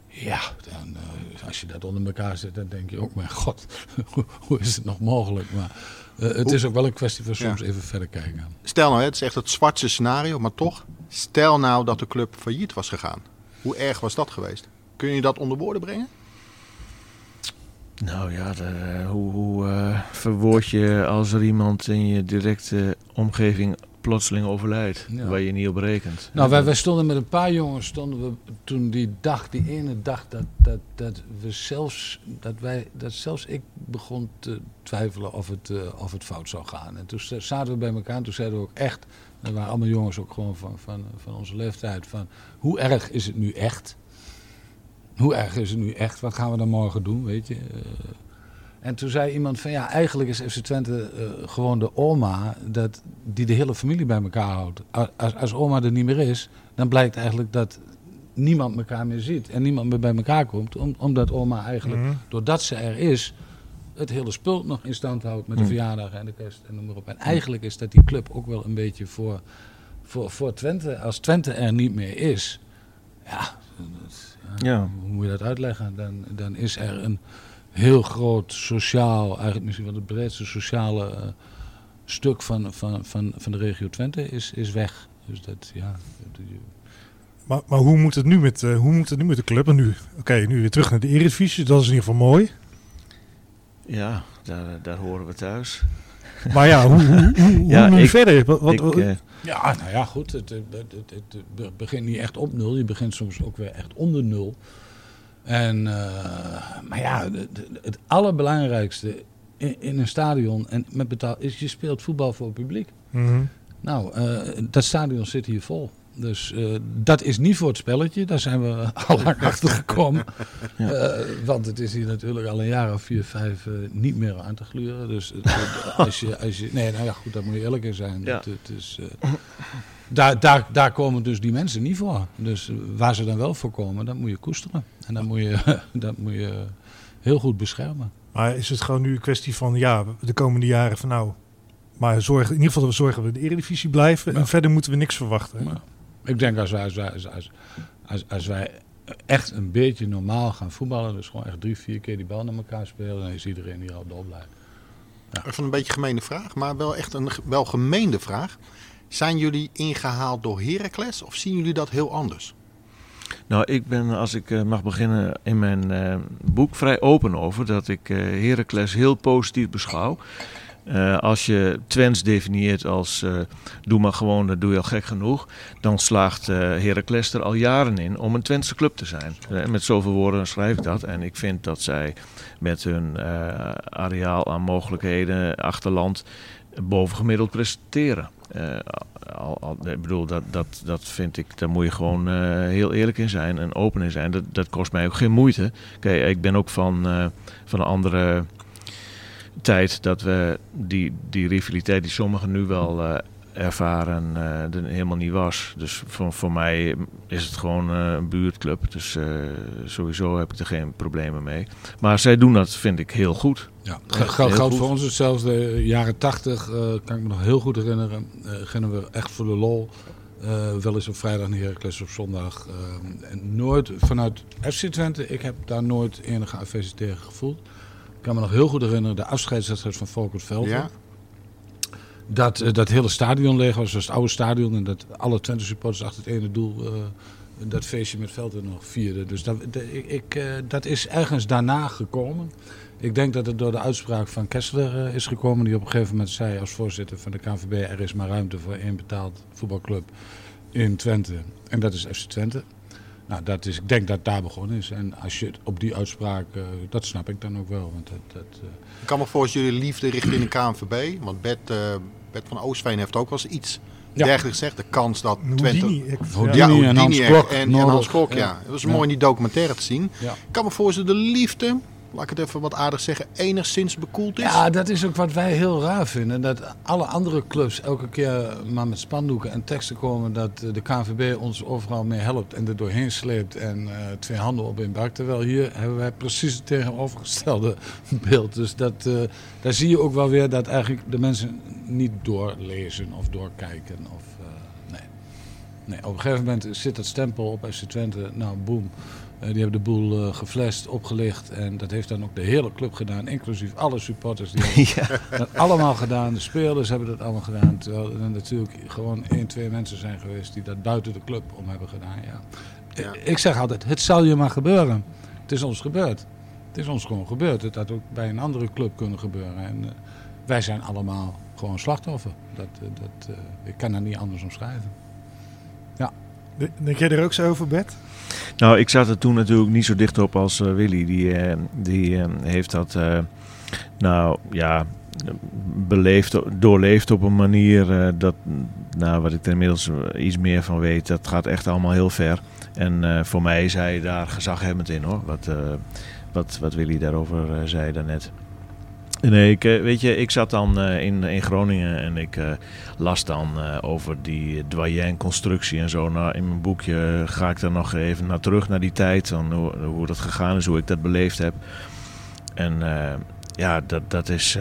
Ja, dan, eh, als je dat onder elkaar zet, dan denk je ook, mijn god, hoe, is het nog mogelijk? Maar eh, het is ook wel een kwestie van soms Ja. even verder kijken. Stel nou, hè, het is echt het zwartste scenario, maar toch. Stel nou dat de club failliet was gegaan. Hoe erg was dat geweest? Kun je dat onder woorden brengen? Nou ja, de- hoe, hoe eh, verwoord je als er iemand in je directe omgeving plotseling overlijdt, Ja. waar je niet op rekent? Nou, wij, wij stonden met een paar jongens, stonden we toen die dag, die ene dag, dat, dat, dat we zelfs, dat wij, dat zelfs ik begon te twijfelen of het, eh, of het fout zou gaan. En toen zaten we bij elkaar en toen zeiden we ook echt, dat waren allemaal jongens ook gewoon van, van, van onze leeftijd, van hoe erg is het nu echt? Hoe erg is het nu echt? Wat gaan we dan morgen doen, weet je? Eh, en toen zei iemand van ja, eigenlijk is FC Twente eh, gewoon de oma dat, die de hele familie bij elkaar houdt. Als, als oma er niet meer is, dan blijkt eigenlijk dat niemand elkaar meer ziet en niemand meer bij elkaar komt. Om, omdat oma eigenlijk, Mhm. doordat ze er is, het hele spul nog in stand houdt met de Mm. verjaardag en de kerst en noem maar op. En eigenlijk is dat die club ook wel een beetje voor, voor, voor Twente. Als Twente er niet meer is, ja, dat- Ja. hoe moet je dat uitleggen? Dan, dan is er een heel groot sociaal, eigenlijk misschien wel het breedste sociale eh, stuk van, van, van, van de regio Twente is, is weg. Dus dat, ja. dat- Maar, maar hoe, moet het nu met, eh, hoe moet het nu met de club? En nu, oké, nu weer terug naar de Eredivisie. Dat is in ieder geval mooi. Ja, daar, daar horen we thuis. Maar ja, hoe, hoe, hoe, hoe Ja, nu ik- verder? Wat, wat, Ik, eh, Ja, nou ja, goed. Het, het, het, het- het be- begint niet echt op nul. Je begint soms ook weer echt onder nul. En, eh, maar ja, het, allerbelangrijkste in, in een stadion en met betaal is je speelt voetbal voor het publiek. Mhm. Nou, eh, dat stadion zit hier vol. Dus eh, dat is niet voor het spelletje. Daar zijn we al lang achter gekomen. Ja. Want het is hier natuurlijk al een jaar of vier, vijf niet meer aan te gluren. Dus als, je, als je... Nee, nou ja, goed, daar moet je eerlijk in zijn. Ja. Het, het is, daar, daar, daar komen dus die mensen niet voor. Dus waar ze dan wel voor komen, dat moet je koesteren. En dat moet je, dat moet je heel goed beschermen. Maar is het gewoon nu een kwestie van, ja, de komende jaren van nou... Maar zorgen, in ieder geval dat we zorgen dat we in de Eredivisie blijven. Ja. En verder moeten we niks verwachten. ik denk als wij, als, wij, als, als, als, als wij echt een beetje normaal gaan voetballen, dus gewoon echt drie, vier keer die bal naar elkaar spelen, dan is iedereen hier al dol blij. Even een beetje gemene vraag, maar wel echt een wel gemeende vraag. Zijn jullie ingehaald door Heracles of zien jullie dat heel anders? Nou, ik ben, als ik eh, mag beginnen, in mijn eh, boek vrij open over dat ik eh Heracles heel positief beschouw. Als je Twents definieert als doe maar gewoon, dat doe je al gek genoeg. Dan slaagt eh Heracles er al jaren in om een Twentse club te zijn. Met zoveel woorden schrijf ik dat. En ik vind dat zij met hun areaal aan mogelijkheden, achterland, bovengemiddeld presteren. Eh, al, al, ik bedoel, dat, dat, dat vind ik, daar moet je gewoon eh, heel eerlijk in zijn en open in zijn. Dat, dat kost mij ook geen moeite. Ik ben ook van, eh, van een andere tijd dat we die, die rivaliteit die sommigen nu wel ervaren, er helemaal niet was. Dus voor, voor mij is het gewoon een buurtclub. Dus sowieso heb ik er geen problemen mee. Maar zij doen dat, vind ik, heel goed. Ja, geldt voor ons hetzelfde. Jaren tachtig kan ik me nog heel goed herinneren. eh gingen we echt voor de lol. eh, wel eens op vrijdag naar Heracles op zondag. eh, en nooit vanuit FC Twente. Ik heb daar nooit enige aversie tegen gevoeld. Ik kan me nog heel goed herinneren de afscheidswedstrijd van Volkert Veld. Ja? Dat eh, dat hele stadion leeg was, zoals het oude stadion. En dat alle Twente supporters achter het ene doel eh, dat feestje met Velden nog vierden. Dus dat, de- ik, ik, eh, dat is ergens daarna gekomen. Ik denk dat het door de uitspraak van Kessler eh, is gekomen. Die op een gegeven moment zei als voorzitter van de KNVB... er is maar ruimte voor één betaald voetbalclub in Twente. En dat is FC Twente. Nou, dat is, ik denk dat daar begonnen is. En als je het op die uitspraak... eh, dat snap ik dan ook wel. Want dat, dat, eh, Ik kan me voorstellen jullie liefde richting de KNVB. Want Bert, eh, Bert van Oostveen heeft ook wel eens iets Ja. dergelijks gezegd. De kans dat Twente... Houdini. Ik, Houdini. ja. Ja, en Houdini Hans en, Klok, en, en Noordelijk. Hans Klok, ja. Ja. Het was Ja. mooi in die documentaire te zien. ja. Ik kan me voorstellen de liefde, laat ik het even wat aardig zeggen, enigszins bekoeld is. Ja, dat is ook wat wij heel raar vinden. Dat alle andere clubs elke keer maar met spandoeken en teksten komen dat de KNVB ons overal mee helpt en er doorheen sleept en eh, twee handen op in bak. Terwijl hier hebben wij precies het tegenovergestelde beeld. Dus dat, eh, daar zie je ook wel weer dat eigenlijk de mensen niet doorlezen of doorkijken. Of. Nee, op een gegeven moment zit dat stempel op FC Twente. Nou, boem. Eh, die hebben de boel eh geflasht, opgelicht. En dat heeft dan ook de hele club gedaan, inclusief alle supporters. Die hebben ja. dat allemaal gedaan. De spelers hebben dat allemaal gedaan. Terwijl er natuurlijk gewoon één, twee mensen zijn geweest die dat buiten de club om hebben gedaan. Ja. Ja. Ik- zeg altijd, het zal je maar gebeuren. Het is ons gebeurd. Het is ons gewoon gebeurd. Het had ook bij een andere club kunnen gebeuren. En eh, wij zijn allemaal gewoon slachtoffer. Dat, dat, eh, ik kan dat niet anders omschrijven. Denk jij er ook zo over, Bert? Nou, ik zat er toen natuurlijk niet zo dicht op als eh, Willy. Die, eh, die eh, heeft dat, nou ja, beleefd, doorleefd op een manier dat, nou, wat ik er inmiddels iets meer van weet, dat gaat echt allemaal heel ver. En voor mij is hij daar gezaghebbend in hoor, wat, wat, wat Willy daarover zei daarnet. Nee, ik, eh, weet je, ik zat dan eh, in, in Groningen en ik eh, las dan over die doyen-constructie en zo. Nou, in mijn boekje ga ik er nog even naar terug, naar die tijd, van hoe, hoe dat gegaan is, hoe ik dat beleefd heb. En ja, dat, dat is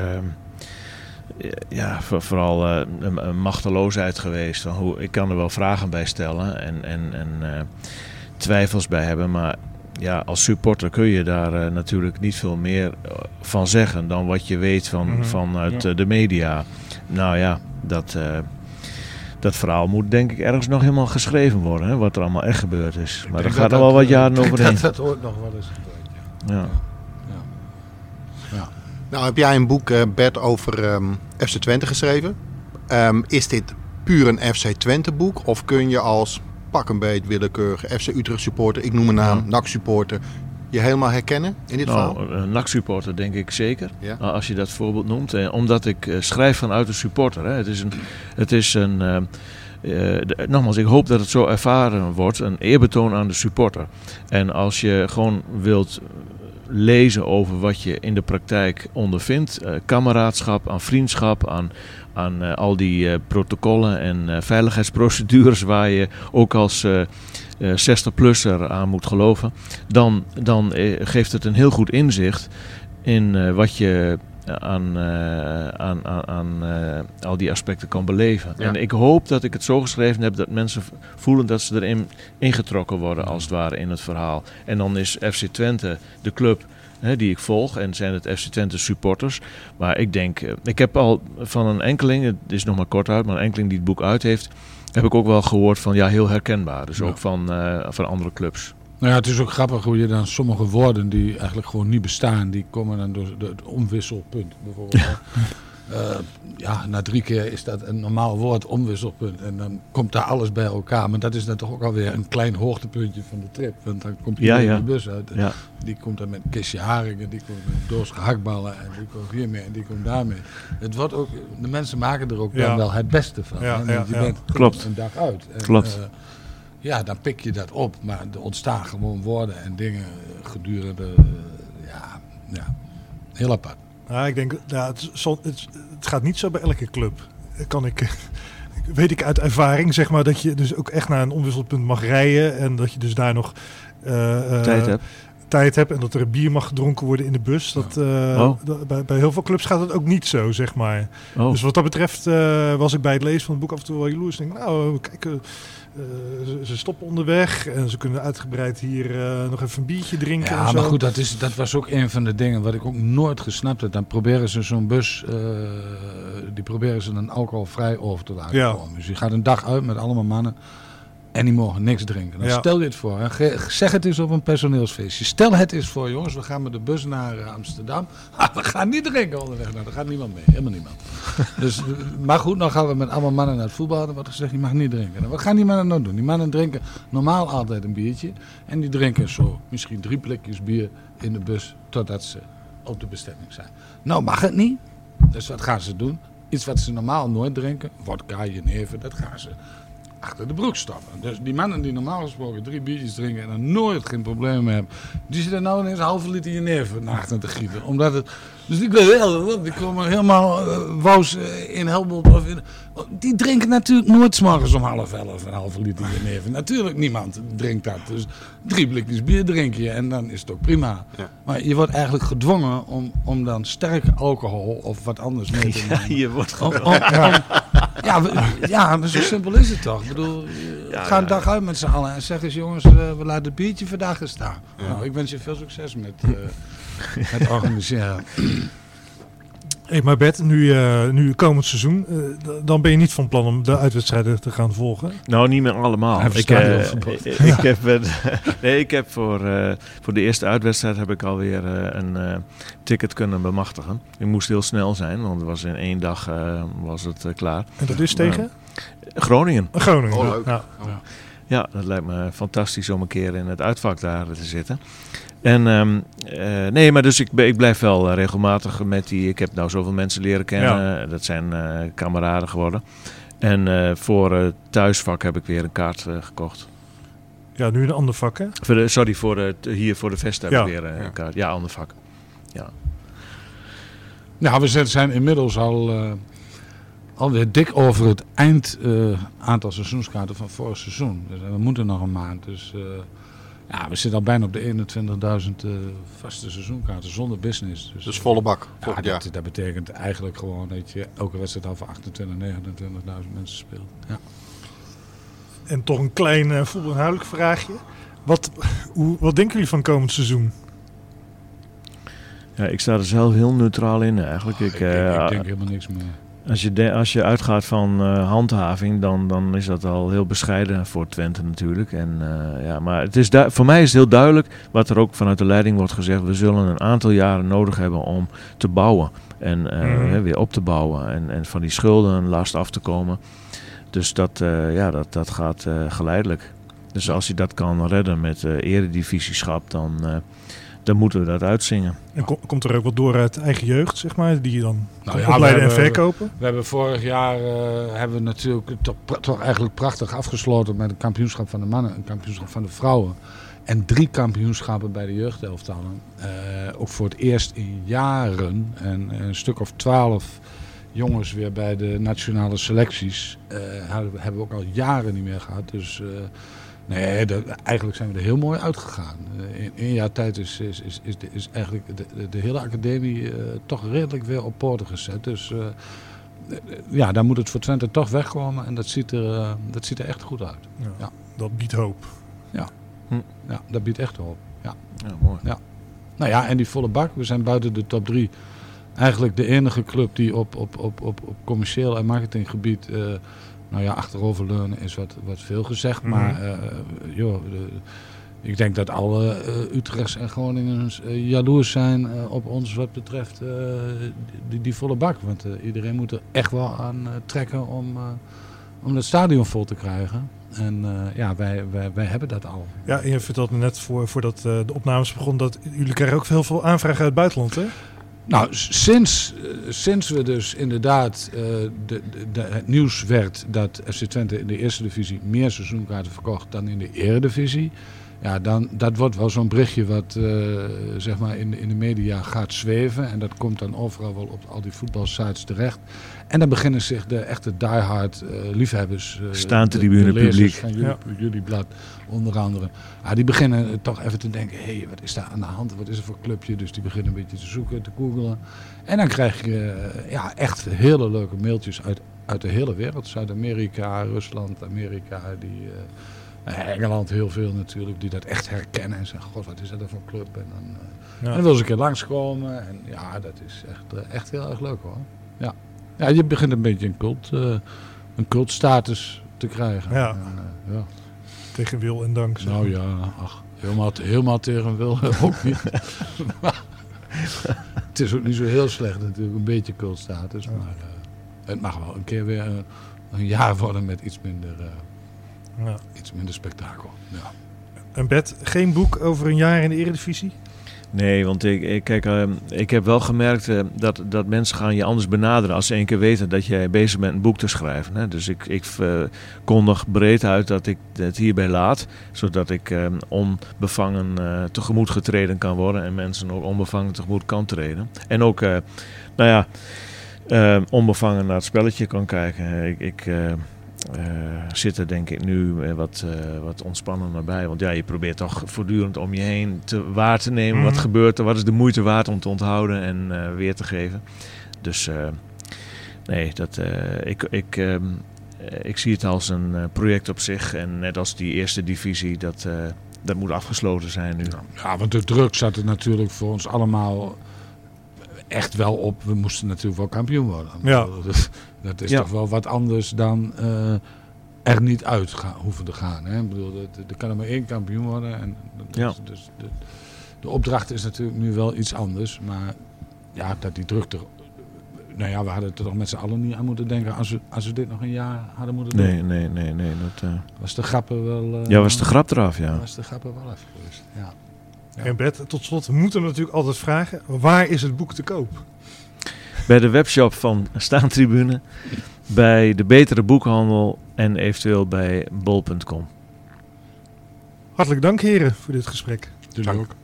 eh, ja, voor- vooral eh, een, machteloosheid geweest. Van hoe, ik kan er wel vragen bij stellen en, en, en twijfels bij hebben, maar ja, als supporter kun je daar eh, natuurlijk niet veel meer eh, van zeggen dan wat je weet van, Mhm. vanuit Ja. eh, de media. Nou ja, dat, eh, dat verhaal moet denk ik ergens nog helemaal geschreven worden, hè, wat er allemaal echt gebeurd is. Maar daar denk gaat dat er wel dat, wat jaren overheen. Dat, dat hoort nog wel eens gebeurd, ja. Ja. Ja. Nou heb jij een boek, eh, Bert, over ehm, FC Twente geschreven. Ehm, is dit puur een FC Twente boek? Of kun je als pak een beet willekeurige FC Utrecht supporter, ik noem een naam, Ja. NAC supporter, je helemaal herkennen in dit? Nou, een NAC-supporter denk ik zeker. Ja. Nou, Als je dat voorbeeld noemt. Eh, omdat ik eh, schrijf vanuit een supporter. Hè. Het is een... Het is een eh, eh, de- nogmaals, ik hoop dat het zo ervaren wordt. Een eerbetoon aan de supporter. En als je gewoon wilt lezen over wat je in de praktijk ondervindt. Eh, kameraadschap, aan vriendschap, aan, aan eh, al die eh, protocollen en eh, veiligheidsprocedures waar je ook als eh, eh, 60-plusser aan moet geloven. Dan, dan geeft het een heel goed inzicht in wat je aan, aan, aan, aan al die aspecten kan beleven. Ja. En ik hoop dat ik het zo geschreven heb dat mensen voelen dat ze erin ingetrokken worden als het ware in het verhaal. En dan is FC Twente de club hè, die ik volg en zijn het FC Twente supporters. Maar ik denk, eh, ik heb al van een enkeling, het is nog maar kort uit, maar een enkeling die het boek uit heeft, heb ik ook wel gehoord van ja, heel herkenbaar. Dus Ja. ook van, eh, van andere clubs. Nou ja, het is ook grappig hoe je dan sommige woorden die eigenlijk gewoon niet bestaan, die komen dan door het omwisselpunt bijvoorbeeld. Eh, ja, na drie keer is dat een normaal woord, omwisselpunt. En dan komt daar alles bij elkaar. Maar dat is dan toch ook alweer een klein hoogtepuntje van de trip. Want dan komt Ja, iedereen ja. de bus uit. Ja. Die komt dan met kistje haringen, die komt met doos gehaktballen en die komt hiermee en die komt daarmee. Het wordt ook, de mensen maken er ook Ja. dan wel het beste van. Je ja. bent Klopt. een dag uit. En, Klopt. eh, ja, dan pik je dat op. Maar er ontstaan gewoon woorden en dingen gedurende, eh, ja, ja, heel apart. Ja, ik denk, ja, het, het, het gaat niet zo bij elke club. Kan ik, weet ik uit ervaring, zeg maar, dat je dus ook echt naar een omwisselpunt mag rijden. En dat je dus daar nog eh, eh, Tijd heb. Tijd hebt en dat er bier mag gedronken worden in de bus. Dat, eh, Oh. dat- bij, bij heel veel clubs gaat het ook niet zo, zeg maar. Oh. Dus wat dat betreft eh, was ik bij het lezen van het boek af en toe wel jaloers. Denk, nou, kijk, eh, ze, ze stoppen onderweg en ze kunnen uitgebreid hier nog even een biertje drinken. en Ja, zo. maar goed, dat, is, dat was ook een van de dingen wat ik ook nooit gesnapt heb. Dan proberen ze zo'n bus, die proberen ze dan alcoholvrij over te laten Ja. komen. Dus je gaat een dag uit met allemaal mannen en die mogen niks drinken. Dan Ja. stel je het voor, hè. Zeg het eens op een personeelsfeestje. Stel het eens voor, jongens, we gaan met de bus naar eh, Amsterdam. Ah, we gaan niet drinken onderweg. Nou, daar gaat niemand mee, helemaal niemand. dus, maar goed, dan gaan we met allemaal mannen naar het voetbal. Dan wordt gezegd, je mag niet drinken. Nou, wat gaan die mannen nou doen? Die mannen drinken normaal altijd een biertje. En die drinken zo misschien drie blikjes bier in de bus totdat ze op de bestemming zijn. Nou mag het niet. Dus wat gaan ze doen? Iets wat ze normaal nooit drinken, vodka, jenever, dat gaan ze achter de broek stoppen. Dus die mannen die normaal gesproken drie biertjes drinken en er nooit geen probleem mee hebben, die zitten nou ineens een halve liter jenever naar achter te gieten. Omdat het, dus die, die komen helemaal uh, wous uh, in Helmond of in, die drinken natuurlijk nooit s'morgens om half elf een halve liter jenever. Natuurlijk niemand drinkt dat. Dus drie blikjes bier drink je en dan is het ook prima. Ja. Maar je wordt eigenlijk gedwongen om, om dan sterke alcohol of wat anders mee te nemen. Ja, je wordt Om- om- om- ja, ja, maar zo simpel is het toch? Ik bedoel, Ja, ga een ja. dag uit met z'n allen en zeg eens jongens, eh, we laten het biertje vandaag eens staan. Nou, ik wens je veel succes met, uh, met organiseren. Hey, maar Bert, nu, uh, nu komend seizoen, uh, dan ben je niet van plan om de uitwedstrijden te gaan volgen? Nou, niet meer allemaal. Hij Ik, uh, ik, ik, heb, nee, ik heb voor, uh, voor de eerste uitwedstrijd heb ik alweer uh, een ticket kunnen bemachtigen. Ik moest heel snel zijn, want het was in één dag uh, was het klaar. En dat is tegen? Groningen. Groningen. Oh, leuk. Ja. Ja. Ja, dat lijkt me fantastisch om een keer in het uitvak daar te zitten. En um, uh, nee, maar dus ik, ik blijf wel uh, regelmatig met die. Ik heb nou zoveel mensen leren kennen. Ja. Dat zijn uh, kameraden geworden. En voor het thuisvak heb ik weer een kaart gekocht. Ja, nu een ander vak, hè? Voor de, sorry, voor het, hier voor de Vest heb ja. ik weer een ja. kaart. Ja, ander vak. Ja. Nou, we zijn inmiddels al uh, alweer dik over het eind uh, aantal seizoenskaarten van vorig seizoen. Dus we moeten nog een maand. Dus uh, ja, we zitten al bijna op de 21.000 vaste seizoenkaarten zonder business. Dus, dus volle bak. Ja, dat, dat, betekent eigenlijk gewoon dat je elke wedstrijd al voor 28, 29.000 mensen speelt. Ja. En toch een klein uh, voetbalinhoudelijk vraagje. Wat, hoe, wat denken jullie van komend seizoen? Ja, ik sta er zelf heel neutraal in eigenlijk. Oh, ik, ik, denk, uh, ik denk helemaal niks meer. Als je, de, als je uitgaat van uh, handhaving, dan, dan is dat al heel bescheiden voor Twente natuurlijk. En, uh, ja, maar het is voor mij is het heel duidelijk, wat er ook vanuit de leiding wordt gezegd, we zullen een aantal jaren nodig hebben om te bouwen. En uh, mm. hè, weer op te bouwen en, en van die schulden last af te komen. Dus dat, ja, dat, dat gaat geleidelijk. Dus als je dat kan redden met eredivisieschap, dan dan moeten we dat uitzingen. En kom, komt er ook wat door uit eigen jeugd, zeg maar, die je dan nou ja, opleiden en verkopen? We, we hebben vorig jaar uh, hebben we natuurlijk toch, toch, eigenlijk prachtig afgesloten met een kampioenschap van de mannen, een kampioenschap van de vrouwen. En drie kampioenschappen bij de jeugdelftallen. Eh ook voor het eerst in jaren. En een stuk of twaalf jongens weer bij de nationale selecties. eh, hebben we- ook al jaren niet meer gehad. Dus eh, nee, dat- eigenlijk zijn we er heel mooi uitgegaan. Eh, in één jaar tijd is, is, is, is, eigenlijk de, de, hele academie eh, toch redelijk weer op poten gezet. Dus eh, ja, daar moet het voor Twente toch wegkomen. En dat ziet er, dat ziet er echt goed uit. Ja, Ja. Dat biedt hoop. Ja, dat biedt echt hoop. Ja. Ja, mooi. Nou ja, en die volle bak. We zijn buiten de top 3 eigenlijk de enige club die op, op, op, op, op commercieel en marketinggebied. eh nou ja, achteroverleunen is wat, wat veel gezegd. Mhm. Maar eh, joh, de- ik denk dat alle eh Utrechts en Groningens eh, jaloers zijn eh, op ons wat betreft die, die volle bak. Want iedereen moet er echt wel aan trekken om, om het stadion vol te krijgen. En ja, wij, wij, wij hebben dat al. Ja, je vertelde me net voor, voordat de opnames begonnen dat jullie krijgen ook heel veel aanvragen uit het buitenland, hè? Nou, sinds, sinds we dus inderdaad de, de, de- het nieuws werd dat FC Twente in de eerste divisie meer seizoenkaarten verkocht dan in de eredivisie. Ja, dan, dat wordt wel zo'n berichtje wat eh, zeg maar in, de- in de media gaat zweven. En dat komt dan overal wel op al die voetbalsites terecht. En dan beginnen zich de echte diehard eh liefhebbers... eh, de- de lezers publiek. van jullie, jullie blad onder andere. Ah, die beginnen toch even te denken, hé, hey, wat is daar aan de hand? Wat is er voor clubje? Dus die beginnen een beetje te zoeken, te googelen. En dan krijg je ja, echt hele leuke mailtjes uit, uit de hele wereld. Zuid-Amerika, Rusland, Amerika, die, eh, Engeland heel veel natuurlijk, die dat echt herkennen. En zeggen, god, wat is dat voor club? En dan, eh, Ja. en dan wil ze een keer langskomen. En ja, dat is echt, eh, echt heel erg leuk hoor. Ja. ja, je begint een beetje een cult, eh, een cultstatus te krijgen. Ja. En, ja. Tegen wil en dank. zeg Nou ja, ach, helemaal, helemaal tegen wil ook niet. Maar het is ook niet zo heel slecht natuurlijk, een beetje cultstatus. Maar het mag wel een keer weer een, een jaar worden met iets minder, Ja. iets minder spektakel. Ja. En Bert, geen boek over een jaar in de Eredivisie? Nee, want ik, ik, kijk, ehm, ik heb wel gemerkt eh, dat, dat mensen gaan je anders benaderen als ze één keer weten dat jij bezig bent een boek te schrijven. Hè. Dus ik, ik eh, kondig breed uit dat ik het hierbij laat, zodat ik ehm, onbevangen eh, tegemoet getreden kan worden en mensen ook onbevangen tegemoet kan treden. En ook, eh, nou ja, onbevangen naar het spelletje kan kijken. Ik, ik eh, eh, zit er denk ik nu eh, wat, eh, wat ontspannender bij. Want ja, je probeert toch voortdurend om je heen te, waar te nemen. Wat Mhm. gebeurt er? Wat is de moeite waard om te onthouden en eh, weer te geven? Dus eh, nee, dat, eh, ik, ik, ehm, eh, ik zie het als een eh, project op zich. En net als die eerste divisie, dat, eh, dat moet afgesloten zijn nu. ja, want de druk zat er natuurlijk voor ons allemaal echt wel op. We moesten natuurlijk wel kampioen worden. Ja. Dat, is Ja. toch wel wat anders dan eh, er niet uit gaan, hoeven te gaan. Hè? Ik bedoel, er- er kan er maar één kampioen worden. En dat Ja. is- dus de, de opdracht is natuurlijk nu wel iets anders. Maar ja, dat die druk er... Nou ja, we hadden er toch met z'n allen niet aan moeten denken als we, als we dit nog een jaar hadden moeten doen. Nee, nee, nee, nee. Dat, eh, Was de grappen wel... eh, ja, was de grap eraf, ja. Was de grappen wel even geweest, ja. Ja. En Bert, tot slot, we moeten natuurlijk altijd vragen, waar is het boek te koop? Bij de webshop van Staantribune, bij de betere boekhandel en eventueel bij bol.com. Hartelijk dank heren voor dit gesprek. Jullie ook.